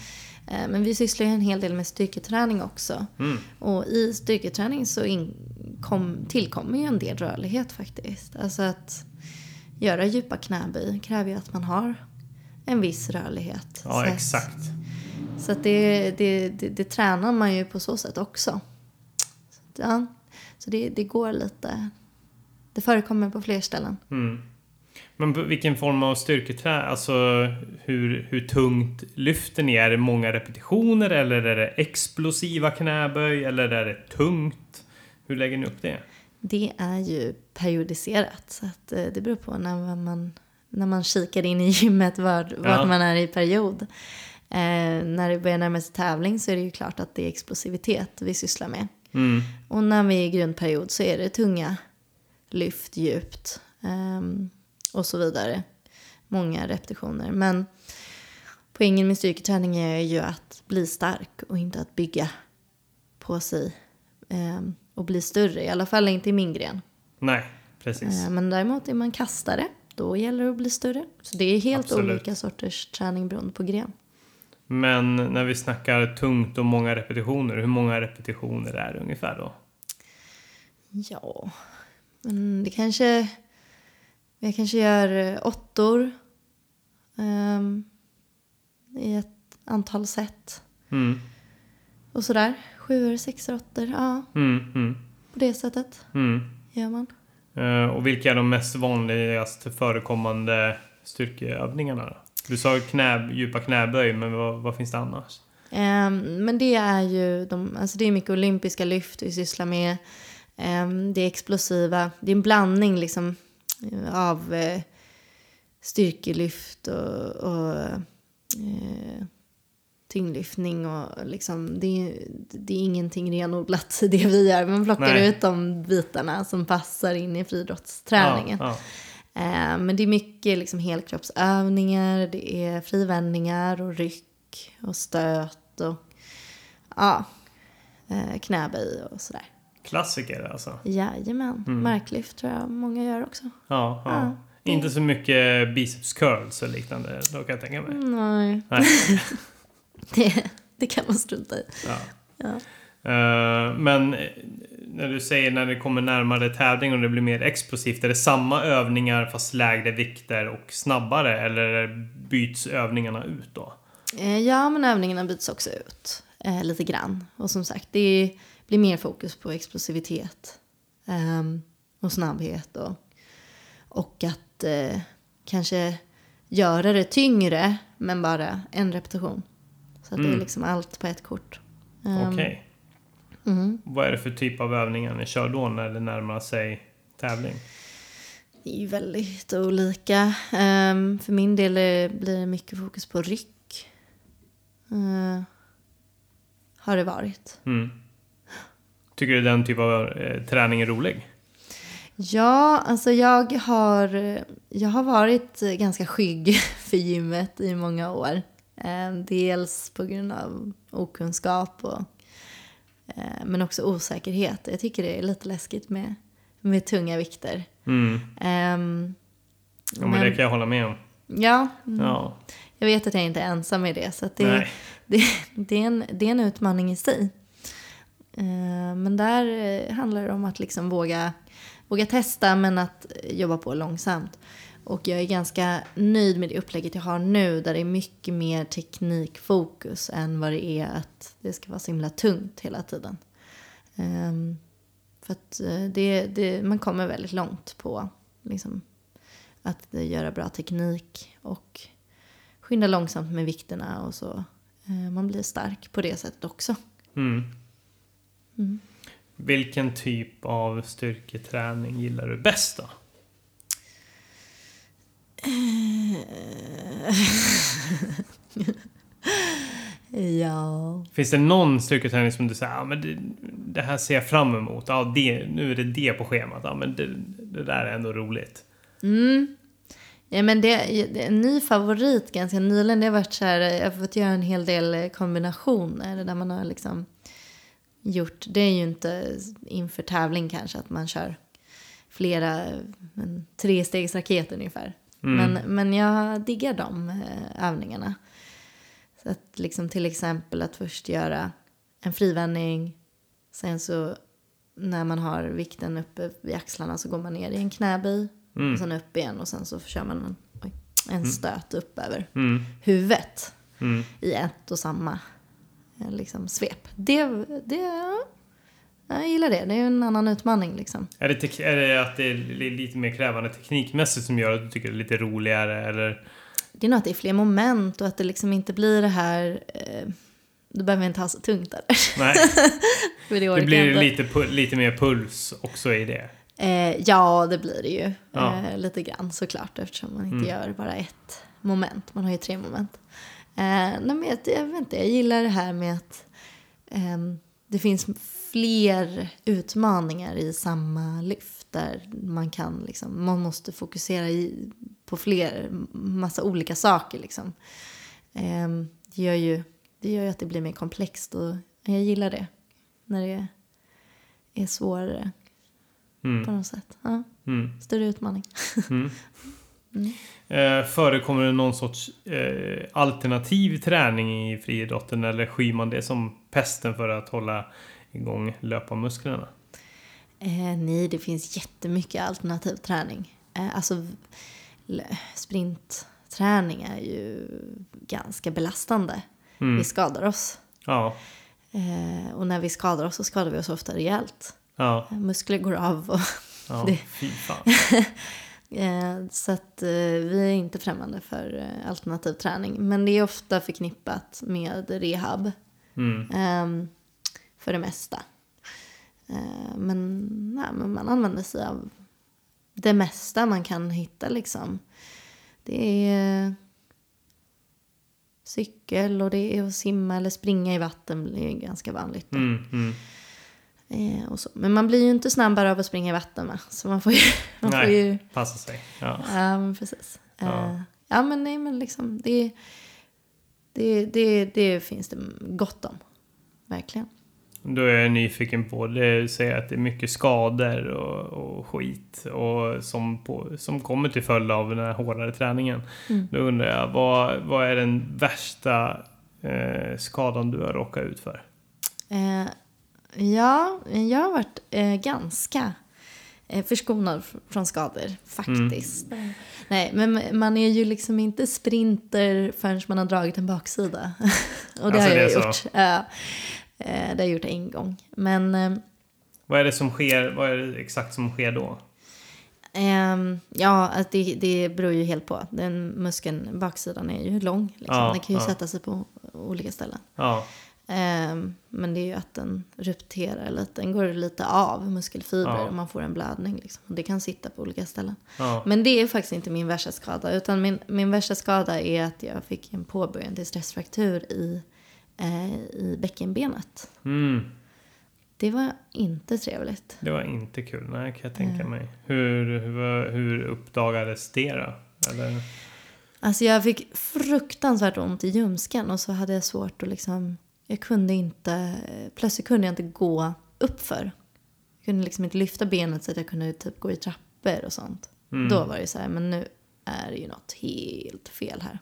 Speaker 2: Eh, men vi sysslar ju en hel del med styrketräning också.
Speaker 1: Mm.
Speaker 2: Och i styrketräning så in, kom, tillkommer ju en del rörlighet faktiskt. Alltså att göra djupa knäböj kräver ju att man har en viss rörlighet.
Speaker 1: Ja,
Speaker 2: Så att-
Speaker 1: exakt.
Speaker 2: så att det, det, det, det tränar man ju på så sätt också. Så, att, ja, så det, det går lite. Det förekommer på fler ställen.
Speaker 1: Mm. Men på vilken form av styrketräning? Alltså hur, hur tungt lyfter ni? Är det många repetitioner eller är det explosiva knäböj eller är det tungt? Hur lägger ni upp det?
Speaker 2: Det är ju periodiserat. Så att eh, det beror på när man, när man kikar in i gymmet vart, vart
Speaker 1: Ja.
Speaker 2: man är i period. Eh, när det börjar närma sig tävling så är det ju klart att det är explosivitet vi sysslar med.
Speaker 1: Mm.
Speaker 2: Och när vi är i grundperiod så är det tunga lyft djupt ehm, och så vidare. Många repetitioner. Men poängen med styrketräning är ju att bli stark och inte att bygga på sig ehm, och bli större. I alla fall inte i min gren.
Speaker 1: Nej, precis.
Speaker 2: Eh, men däremot är man kastare, då gäller det att bli större. Så det är helt
Speaker 1: Absolut.
Speaker 2: olika sorters träning beroende på gren.
Speaker 1: Men när vi snackar tungt och många repetitioner, hur många repetitioner är det ungefär då?
Speaker 2: Ja, men det kanske... Jag kanske gör eh, åttor ehm, i ett antal set.
Speaker 1: Mm.
Speaker 2: Och sådär. Sjuor, sexor, åttor. Ja,
Speaker 1: Mm, mm,
Speaker 2: på det sättet
Speaker 1: mm.
Speaker 2: gör man.
Speaker 1: Eh, och vilka är de mest vanligast förekommande styrkeövningarna? Du sa knä, djupa knäböj, men vad, vad finns det annars?
Speaker 2: Ehm, men det är ju de, alltså det är mycket olympiska lyft vi sysslar med. Ehm, det är explosiva, det är en blandning liksom av eh, styrkelyft och, och eh, tyngdlyftning och liksom det, är- det är ingenting renodlat i det vi gör. Man plockar
Speaker 1: Nej.
Speaker 2: ut de bitarna som passar in i friidrottsträningen.
Speaker 1: Ja,
Speaker 2: Eh, men det är mycket liksom helkroppsövningar, det är frivändningar och ryck och stöt och ja, eh, knäböj och sådär.
Speaker 1: Klassiker alltså.
Speaker 2: Jajamän, marklyft tror jag många gör också.
Speaker 1: Ja, ja.
Speaker 2: Ja,
Speaker 1: Inte så mycket biceps curls och liknande, då kan jag tänka mig.
Speaker 2: Nej,
Speaker 1: Nej. <laughs>
Speaker 2: det, det kan man strunta i.
Speaker 1: Ja.
Speaker 2: Ja.
Speaker 1: Eh, men eh, när du säger när det kommer närmare tävling och det blir mer explosivt, är det samma övningar fast lägre vikter och snabbare eller byts övningarna ut då?
Speaker 2: Eh, ja, men övningarna byts också ut eh, lite grann. Och som sagt, det blir mer fokus på explosivitet ehm, och snabbhet och, och att eh, kanske göra det tyngre men bara en repetition. Så att det är
Speaker 1: Mm.
Speaker 2: liksom allt på ett kort. Ehm,
Speaker 1: Okej.
Speaker 2: mm.
Speaker 1: Vad är det för typ av övningar ni kör då när det närmar sig tävling?
Speaker 2: Det är ju väldigt olika. Ehm, för min del blir det mycket fokus på ryck. Eh, har det varit.
Speaker 1: Mm. Tycker du den typ av eh, träning är rolig?
Speaker 2: Ja, alltså jag har, jag har varit ganska skygg <laughs> för gymmet i många år. Eh, dels på grund av okunskap och, eh, men också osäkerhet. Jag tycker det är lite läskigt med, med tunga vikter.
Speaker 1: Mm.
Speaker 2: Ehm,
Speaker 1: Ja, men det kan jag hålla med om.
Speaker 2: ja,
Speaker 1: Ja.
Speaker 2: jag vet att jag inte är ensam i det. Så det, det, det, är en, det är en utmaning i sig. Eh, men där eh, handlar det om att liksom våga, våga testa men att jobba på långsamt. Och jag är ganska nöjd med det upplägget jag har nu där det är mycket mer teknikfokus än vad det är att det ska vara så himla tungt hela tiden. Ehm, för att eh, det, det, man kommer väldigt långt på liksom, att göra bra teknik och skynda långsamt med vikterna och så. Ehm, man blir stark på det sättet också.
Speaker 1: Mm.
Speaker 2: Mm.
Speaker 1: Vilken typ av styrketräning gillar du bäst då? <laughs>
Speaker 2: Ja.
Speaker 1: Finns det någon styrketräning som du säger ja, men det, det här ser jag fram emot. Ja, det, nu är det det på schemat. Ja, men det, det där är ändå roligt.
Speaker 2: Mm. Ja, men det, en ny favorit ganska nyligen. Det har varit så här, jag har fått göra en hel del eh, kombinationer där man har liksom gjort, det är ju inte inför tävling kanske att man kör flera, men, tre stegs raket ungefär.
Speaker 1: Mm.
Speaker 2: Men, men jag diggar de eh, övningarna. Så att liksom till exempel att först göra en frivändning, sen så när man har vikten uppe vid axlarna så går man ner i en knäböj
Speaker 1: Mm.
Speaker 2: och sen upp igen och sen så kör man en, en stöt upp över
Speaker 1: Mm.
Speaker 2: huvudet
Speaker 1: Mm.
Speaker 2: i ett och samma liksom, svep. Det, det, jag gillar det. Det är en annan utmaning liksom.
Speaker 1: Är, det är det att det är li- lite mer krävande teknikmässigt som gör att du tycker det är lite roligare? Eller?
Speaker 2: Det är nog att det är fler moment och att det liksom inte blir det här... Eh, du behöver inte ha så tungt där.
Speaker 1: Nej, <laughs>
Speaker 2: det
Speaker 1: det blir lite, lite mer puls också i det.
Speaker 2: Eh, ja, det blir det ju.
Speaker 1: Ja.
Speaker 2: Eh, lite grann såklart eftersom man inte
Speaker 1: Mm.
Speaker 2: gör bara ett moment. Man har ju tre moment. Eh, nej, men jag, jag vet inte, jag gillar det här med att ehm, det finns fler utmaningar i samma lyft. Där man kan liksom, man måste fokusera i, på fler, massa olika saker liksom. Ehm, det, gör ju, det gör ju att det blir mer komplext och jag gillar det. När det är svårare på
Speaker 1: Mm.
Speaker 2: något sätt. Ja,
Speaker 1: Mm.
Speaker 2: större utmaning.
Speaker 1: Mm. <laughs> Eh, förekommer det någon sorts eh, alternativ träning i friidrotten eller skyr man det som pesten för att hålla igång löparmusklerna?
Speaker 2: Eh, nej, det finns jättemycket alternativ träning. Eh, alltså, sprintträning är ju ganska belastande.
Speaker 1: Mm.
Speaker 2: Vi skadar oss.
Speaker 1: Ja,
Speaker 2: Eh, och när vi skadar oss så skadar vi oss ofta rejält.
Speaker 1: ja,
Speaker 2: Eh, muskler går av och
Speaker 1: ja. <laughs>
Speaker 2: Det-
Speaker 1: Fy fan. <laughs>
Speaker 2: Eh, så att eh, vi är inte främmande för eh, alternativ träning. Men det är ofta förknippat med rehab.
Speaker 1: Mm.
Speaker 2: Ehm, för det mesta. Men, nej, men man använder sig av det mesta man kan hitta liksom. Det är cykel och det är att simma eller springa i vatten. Det är ganska vanligt.
Speaker 1: Mm. Mm.
Speaker 2: Eh, och så. Men man blir ju inte snabbare av att springa i vatten va? Så man får ju... <laughs> Man får
Speaker 1: Nej,
Speaker 2: ju
Speaker 1: passa sig. Ja.
Speaker 2: ja, men precis.
Speaker 1: Ja.
Speaker 2: Ja. ja men nej men liksom det, det, det, det finns det gott om. Verkligen.
Speaker 1: Då är jag nyfiken på, det säger att det är mycket skador och, och skit och som, på, som kommer till följd av den här hårdare träningen.
Speaker 2: Mm.
Speaker 1: Då undrar jag, vad, vad är den värsta eh, skadan du har råkat ut för?
Speaker 2: Eh, ja, jag har varit eh, ganska eh, förskonad fr- från skador faktiskt. Nej, men man är ju liksom inte sprinter förrän man har dragit en baksida. <laughs> Och det
Speaker 1: Alltså,
Speaker 2: har
Speaker 1: det
Speaker 2: jag
Speaker 1: så?
Speaker 2: gjort. Ja, eh, det har jag gjort en gång. Men eh,
Speaker 1: Vad är det som sker, vad är det exakt som sker då?
Speaker 2: Ehm, ja, det, det beror ju helt på. Den muskeln, baksidan är ju lång. Liksom.
Speaker 1: Ja,
Speaker 2: den kan ju
Speaker 1: ja.
Speaker 2: sätta sig på olika ställen.
Speaker 1: Ja,
Speaker 2: men det är ju att den rupterar lite. Den går lite av muskelfibrer
Speaker 1: Ja.
Speaker 2: och man får en blödning. Liksom. Och det kan sitta på olika ställen.
Speaker 1: ja.
Speaker 2: Men det är faktiskt inte min värsta skada. Utan min, min värsta skada är att jag fick en påbörjad till stressfraktur i, eh, i bäckenbenet.
Speaker 1: Mm.
Speaker 2: Det var inte trevligt.
Speaker 1: Det var inte kul, nej kan jag tänka mig. Hur, hur, hur uppdagades det då? Eller?
Speaker 2: Alltså jag fick fruktansvärt ont i ljumsken och så hade jag svårt att liksom, jag kunde inte, plötsligt kunde jag inte gå uppför. Jag kunde liksom inte lyfta benet så att jag kunde typ gå i trappor och sånt.
Speaker 1: Mm.
Speaker 2: Då var det så här, men nu är det ju något helt fel här.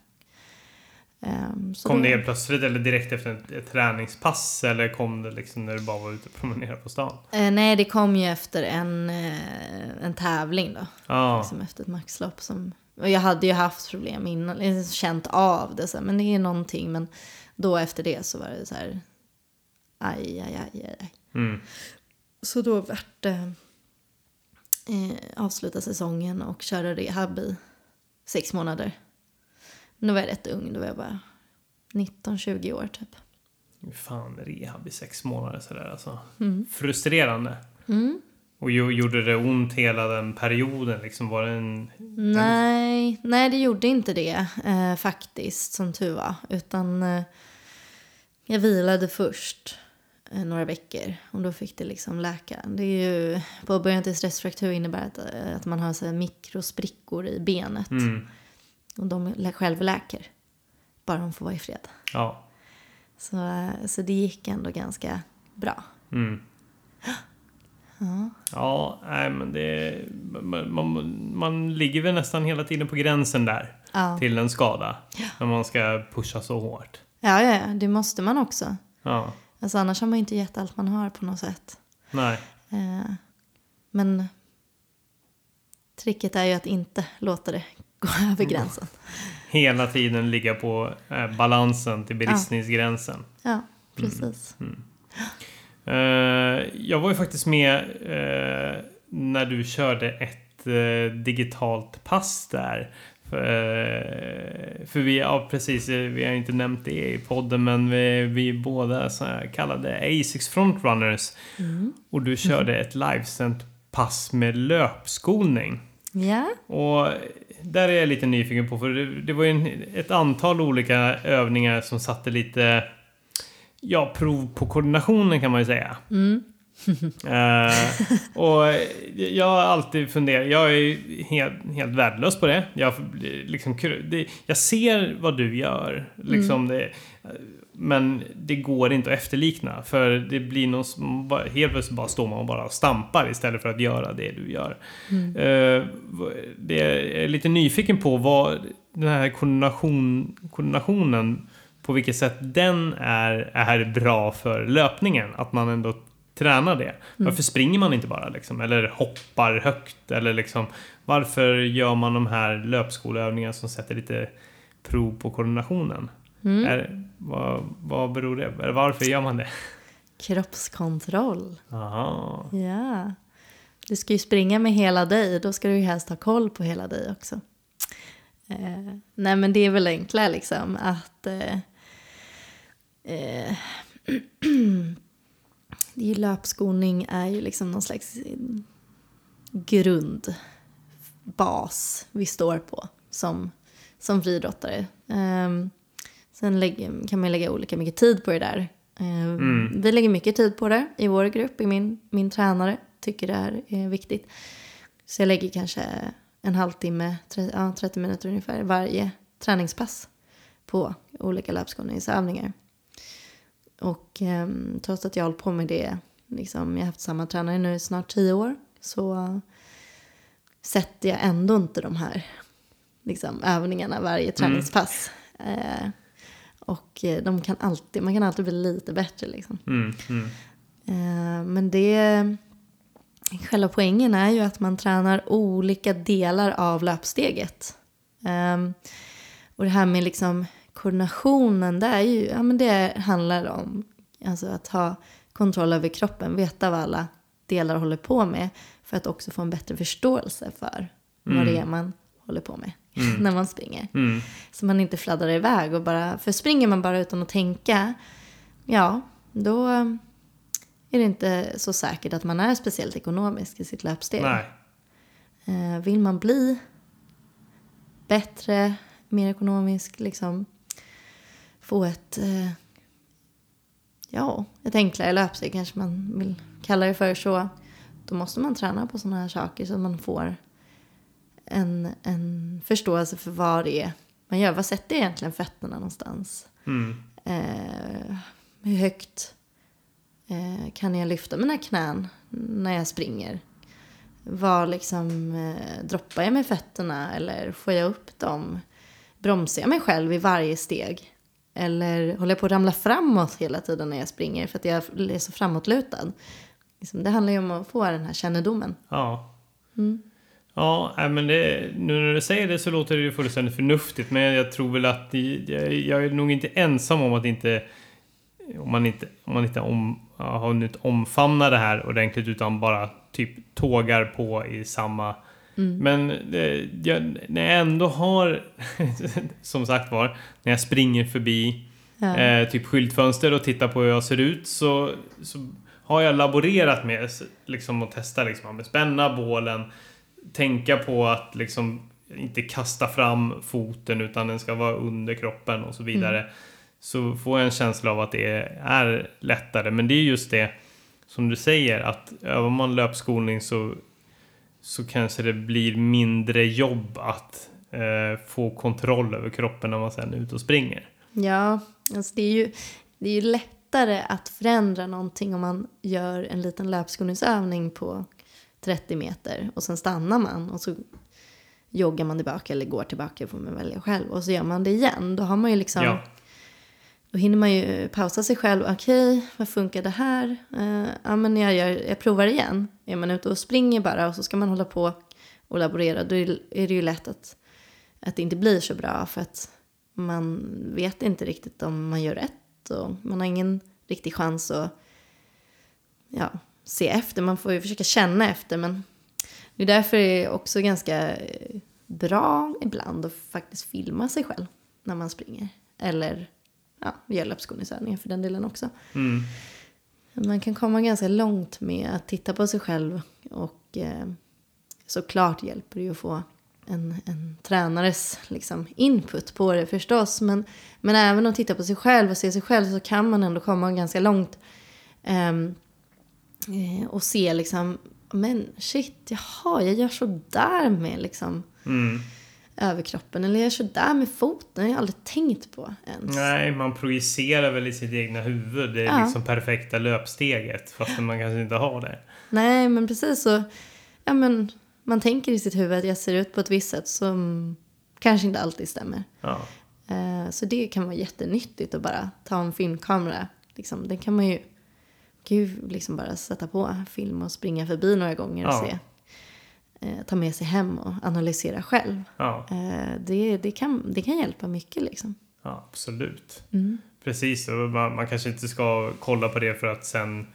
Speaker 2: Så
Speaker 1: Kom
Speaker 2: då-
Speaker 1: det helt plötsligt eller direkt efter ett, ett träningspass? Eller kom det liksom när du bara var ute och promenerade på stan?
Speaker 2: Eh, nej, det kom ju efter en, eh, en tävling då.
Speaker 1: Ja,
Speaker 2: Liksom efter ett maxlopp. Som, och jag hade ju haft problem innan, liksom känt av det. Så här, men det är någonting. Men då efter det så var det så här, aj, aj, aj, aj.
Speaker 1: mm.
Speaker 2: Så då vart det eh, avsluta säsongen och köra rehab i sex månader. Då var jag rätt ung, då var jag bara 19-20 år typ.
Speaker 1: Fan, rehab i sex månader sådär alltså.
Speaker 2: Mm.
Speaker 1: Frustrerande.
Speaker 2: Mm.
Speaker 1: Och gjorde det ont hela den perioden? Liksom var det en...
Speaker 2: Nej, nej det gjorde inte det eh, faktiskt som tur var. Utan eh, jag vilade först eh, några veckor och då fick det liksom läka. Det är ju, på början till stressfraktur innebär att, eh, att man har så mikrosprickor i benet.
Speaker 1: Mm.
Speaker 2: Och de lä- självläker. Bara de får vara i fred.
Speaker 1: Ja.
Speaker 2: Så, eh, så det gick ändå ganska bra.
Speaker 1: Mm.
Speaker 2: Ja.
Speaker 1: Ja, nej men det... Man, man, man ligger väl nästan hela tiden på gränsen där.
Speaker 2: Ja.
Speaker 1: Till en skada. När man ska pusha så hårt.
Speaker 2: Ja, ja, ja, det måste man också.
Speaker 1: Ja.
Speaker 2: Alltså, annars har man inte gett allt man har på något sätt.
Speaker 1: Nej.
Speaker 2: Eh, men tricket är ju att inte låta det <laughs> gå över gränsen.
Speaker 1: Hela tiden ligga på eh, balansen till bristningsgränsen.
Speaker 2: Ja, precis.
Speaker 1: Eh, jag var ju faktiskt med eh, när du körde ett eh, digitalt pass där. För, eh, för vi, ja precis, eh, vi har inte nämnt det i podden men vi, vi båda så kallade ASICS Frontrunners. Och du körde ett livesänt pass med löpskolning.
Speaker 2: Ja,
Speaker 1: Och där är jag lite nyfiken på för det, det var ju en, ett antal olika övningar som satte lite Ja, prov på koordinationen kan man ju säga. <laughs> Eh, och jag har alltid funderat, jag är helt, helt värdelös på det. Jag, liksom, det, jag ser vad du gör, liksom det, men det går inte att efterlikna. För det blir någon som bara, helt plötsligt bara står man och bara stampar istället för att göra det du gör. Eh, det jag är lite nyfiken på vad den här koordination, koordinationen, på vilket sätt den är, är bra för löpningen. Att man ändå tränar det. Varför springer man inte bara liksom? Eller hoppar högt? Eller liksom, varför gör man de här löpskoleövningarna som sätter lite prov på koordinationen? Är, vad, vad beror det Eller varför gör man det?
Speaker 2: kroppskontroll.
Speaker 1: Aha.
Speaker 2: Ja. du ska ju springa med hela dig, då ska du ju helst ha koll på hela dig också. Eh, nej men det är väl enkla liksom att eh, eh, <clears throat> <clears throat> det är ju löpskoning är ju liksom någon slags grundbas vi står på som, som friidrottare. Um, sen lägger, kan man lägga olika mycket tid på det där. Um, mm. Vi lägger mycket tid på det i vår grupp, i min, min tränare tycker det är, är viktigt. Så jag lägger kanske en halvtimme, 30, ja, 30 minuter ungefär varje träningspass på olika löpskoningsövningar. Och eh, trots att jag har hållit på med det, liksom, jag har haft samma tränare nu i snart tio år, så sätter jag ändå inte de här liksom, övningarna varje mm. träningspass. Mm. Eh, och eh, de kan alltid, man kan alltid bli lite bättre liksom. Mm, mm. Eh, men det, själva poängen är ju att man tränar olika delar av löpsteget. Um, och det här med liksom koordinationen, det, är ju, ja, men det handlar om alltså att ha kontroll över kroppen, veta vad alla delar håller på med för att också få en bättre förståelse för mm. vad det är man håller på med <laughs> mm. när man springer. Mm. Så man inte fladdrar iväg och bara, för springer man bara utan att tänka, ja, då är det inte så säkert att man är speciellt ekonomisk i sitt löpsteg. Nej. Eh, vill man bli bättre, mer ekonomisk, liksom få ett, eh, ja, ett enklare löpsteg kanske man vill kalla det för så. Då måste man träna på sådana här saker så att man får en, en förståelse för vad det är man gör. Vad sätter egentligen fötterna någonstans? Mm. Eh, hur högt eh, kan jag lyfta mina knän när jag springer? Var liksom, eh, droppar jag med fötterna eller får jag upp dem? Bromsar jag mig själv i varje steg? Eller håller jag på att ramla framåt hela tiden när jag springer för att jag är så framåtlutad? Liksom, det handlar ju om att få den här kännedomen.
Speaker 1: Ja. Mm. Ja, men det, nu när du säger det så låter det ju fullständigt förnuftigt. Men jag tror väl att jag, jag är nog inte ensam om att inte om man inte, om man inte om, har hunnit omfamna det här ordentligt utan bara typ tågar på i samma Mm. Men eh, jag, när jag ändå har, <laughs> som sagt var, när jag springer förbi ja. eh, typ skyltfönster och tittar på hur jag ser ut så, så har jag laborerat med liksom, att testa liksom, att spänna bålen, tänka på att liksom inte kasta fram foten utan den ska vara under kroppen och så vidare. Mm så får jag en känsla av att det är lättare. Men det är just det som du säger att övar man löpskolning så, så kanske det blir mindre jobb att eh, få kontroll över kroppen när man sen är ute och springer.
Speaker 2: Ja, alltså det är ju, det är ju lättare att förändra någonting om man gör en liten löpskolningsövning på 30 meter och sen stannar man och så joggar man tillbaka eller går tillbaka får man välja själv och så gör man det igen. Då har man ju liksom ja då hinner man ju pausa sig själv. Okej, okay, vad funkar det här? Uh, ja, men jag, gör, jag provar igen. Är man ute och springer bara och så ska man hålla på och laborera, då är det ju lätt att, att det inte blir så bra för att man vet inte riktigt om man gör rätt och man har ingen riktig chans att ja, se efter. Man får ju försöka känna efter, men det är därför det är också ganska eh, bra ibland att faktiskt filma sig själv när man springer. Eller ja, löpskoningsövningar för den delen också. Mm. Man kan komma ganska långt med att titta på sig själv och eh, såklart hjälper det ju att få en, en tränares liksom, input på det förstås. Men, men även att titta på sig själv och se sig själv så kan man ändå komma ganska långt. Um, och se liksom, men shit, jaha, jag gör så där med liksom. Mm överkroppen. Eller jag kör där med foten. Det har jag aldrig tänkt på ens.
Speaker 1: Nej, man projicerar väl i sitt egna huvud det ja. liksom perfekta löpsteget. Fast man kanske inte har det.
Speaker 2: Nej, men precis så. Ja, men man tänker i sitt huvud att jag ser ut på ett visst sätt som kanske inte alltid stämmer. Ja. Uh, så det kan vara jättenyttigt att bara ta en filmkamera. Liksom, den kan man ju, ju liksom bara sätta på film och springa förbi några gånger och ja. se eh, ta med sig hem och analysera själv. Ja. Eh, det, det, kan, det kan hjälpa mycket liksom.
Speaker 1: Ja, absolut. Mm. Precis, och man, man, kanske inte ska kolla på det för att sen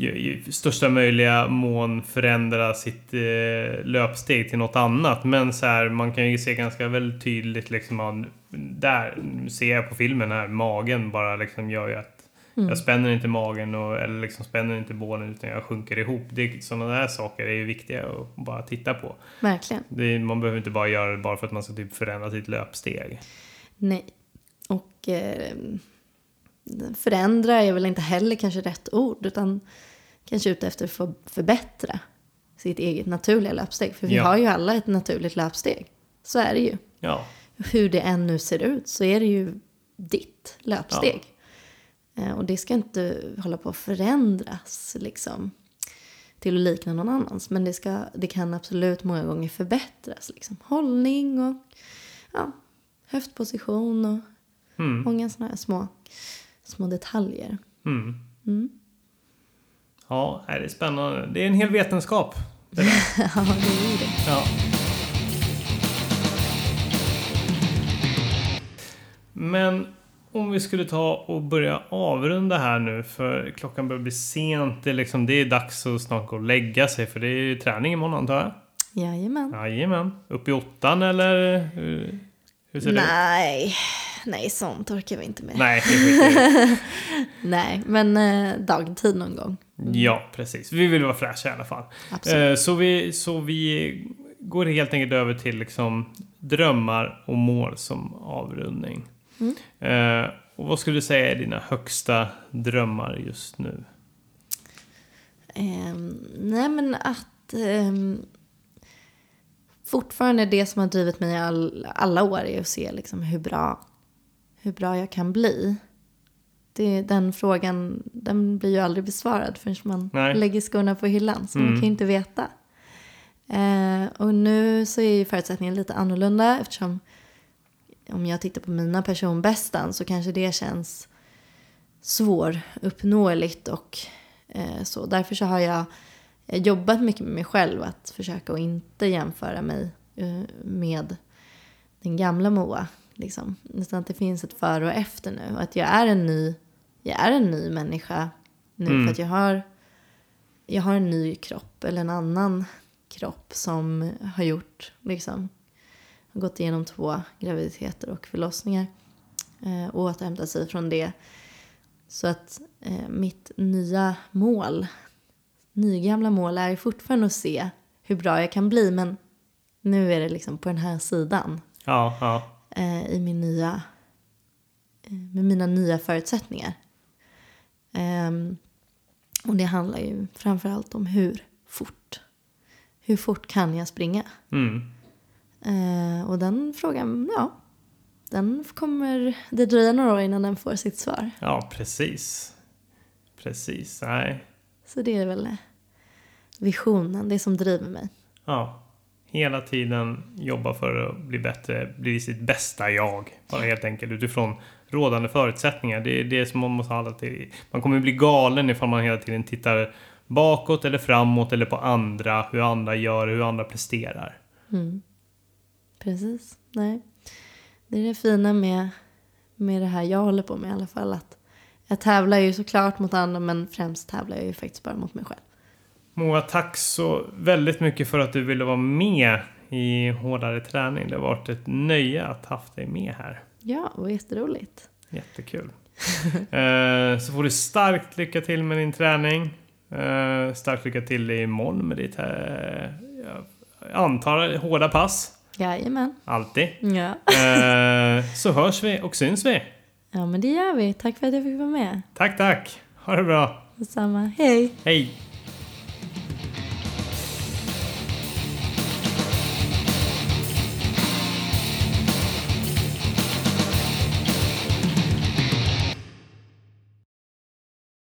Speaker 1: i största möjliga mån förändra sitt eh, löpsteg till något annat. Men så här, man kan ju se ganska väldigt tydligt liksom, man, där ser jag på filmen här, magen bara liksom gör ju att
Speaker 2: Mm.
Speaker 1: jag spänner inte magen och, eller liksom spänner inte bålen utan jag sjunker ihop. Det, sådana där saker är ju viktiga att bara titta på.
Speaker 2: Verkligen.
Speaker 1: Det, man behöver inte bara göra det bara för att man ska typ förändra sitt löpsteg.
Speaker 2: Nej. Och eh, förändra är väl inte heller kanske rätt ord, utan kanske ute efter att få förbättra sitt eget naturliga löpsteg. För vi
Speaker 1: Ja.
Speaker 2: har ju alla ett naturligt löpsteg. Så är det ju.
Speaker 1: Ja,
Speaker 2: Hur det än nu ser ut så är det ju ditt löpsteg. Eh, Och det ska inte hålla på att förändras liksom till att likna någon annans. Men det, ska, det kan absolut många gånger förbättras. Liksom. Hållning och ja, höftposition och
Speaker 1: mm,
Speaker 2: många sådana här små, små detaljer.
Speaker 1: mm.
Speaker 2: Mm.
Speaker 1: ja det är spännande. Det är en hel vetenskap. Det där. <laughs>
Speaker 2: ja, det är det.
Speaker 1: Ja. Men om vi skulle ta och börja avrunda här nu för klockan börjar bli sent. Det är, liksom, det är dags att snart gå och lägga sig för det är ju träning imorgon antar jag.
Speaker 2: Jajamän.
Speaker 1: Jajamän. Upp i åttan eller hur, hur ser det ut?
Speaker 2: Nej, nej, sånt orkar vi inte med.
Speaker 1: Nej. <laughs>
Speaker 2: Nej, men eh, dagtid någon gång.
Speaker 1: Ja, precis. Vi vill vara fräscha i alla fall. Eh, så, vi, så vi går helt enkelt över till liksom drömmar och mål som avrundning.
Speaker 2: Mm.
Speaker 1: Eh, och vad skulle du säga är dina högsta drömmar just nu?
Speaker 2: Ehm, nej men att ehm, fortfarande det som har drivit mig all, alla år är att se liksom hur, bra, hur bra jag kan bli. Det, den frågan den blir ju aldrig besvarad förrän man
Speaker 1: Nej.
Speaker 2: lägger skorna på hyllan. Så
Speaker 1: Mm.
Speaker 2: man kan ju inte veta. Eh, och nu så är ju förutsättningen lite annorlunda eftersom om jag tittar på mina personbästan så kanske det känns svåruppnåeligt och eh, så. Därför så har jag jobbat mycket med mig själv att försöka att inte jämföra mig eh, med den gamla Moa. Liksom. Utan att det finns ett före och efter nu. Och att jag är en ny, jag är en ny människa nu
Speaker 1: Mm.
Speaker 2: för att jag har, jag har en ny kropp eller en annan kropp som har gjort liksom har gått igenom två graviditeter och förlossningar eh, och återhämtat sig från det. Så att eh, mitt nya mål, nygamla mål är fortfarande att se hur bra jag kan bli men nu är det liksom på den här sidan
Speaker 1: Ja, ja.
Speaker 2: eh, i min nya, eh, med mina nya förutsättningar. Ehm, och det handlar ju framförallt om hur fort. Hur fort kan jag springa?
Speaker 1: Mm.
Speaker 2: Eh, och den frågan, ja, den kommer det dröja några år innan den får sitt svar.
Speaker 1: Ja, precis. Precis. Nej.
Speaker 2: Så det är väl eh, visionen, det som driver mig.
Speaker 1: Ja. Hela tiden jobba för att bli bättre, bli sitt bästa jag. Bara helt enkelt utifrån rådande förutsättningar. Det är det som man måste hålla till. Man kommer bli galen ifall man hela tiden tittar bakåt eller framåt eller på andra. Hur andra gör, hur andra presterar.
Speaker 2: Mm. Precis, nej. Det är det fina med, med det här jag håller på med i alla fall. Att jag tävlar ju såklart mot andra men främst tävlar jag ju faktiskt bara mot mig själv.
Speaker 1: Moa, tack så väldigt mycket för att du ville vara med i Hårdare träning. Det har varit ett nöje att haft dig med här.
Speaker 2: Ja, och jätteroligt.
Speaker 1: Jättekul. <laughs> eh, så får du starkt lycka till med din träning. Eh, starkt lycka till imorgon med ditt, eh, jag antar, hårda pass.
Speaker 2: Jajamän.
Speaker 1: Alltid.
Speaker 2: Ja.
Speaker 1: Eh, så hörs vi och syns vi.
Speaker 2: ja, men det gör vi. Tack för att jag fick vara med.
Speaker 1: Tack, tack. Ha det bra.
Speaker 2: Detsamma. Hej!
Speaker 1: Hej.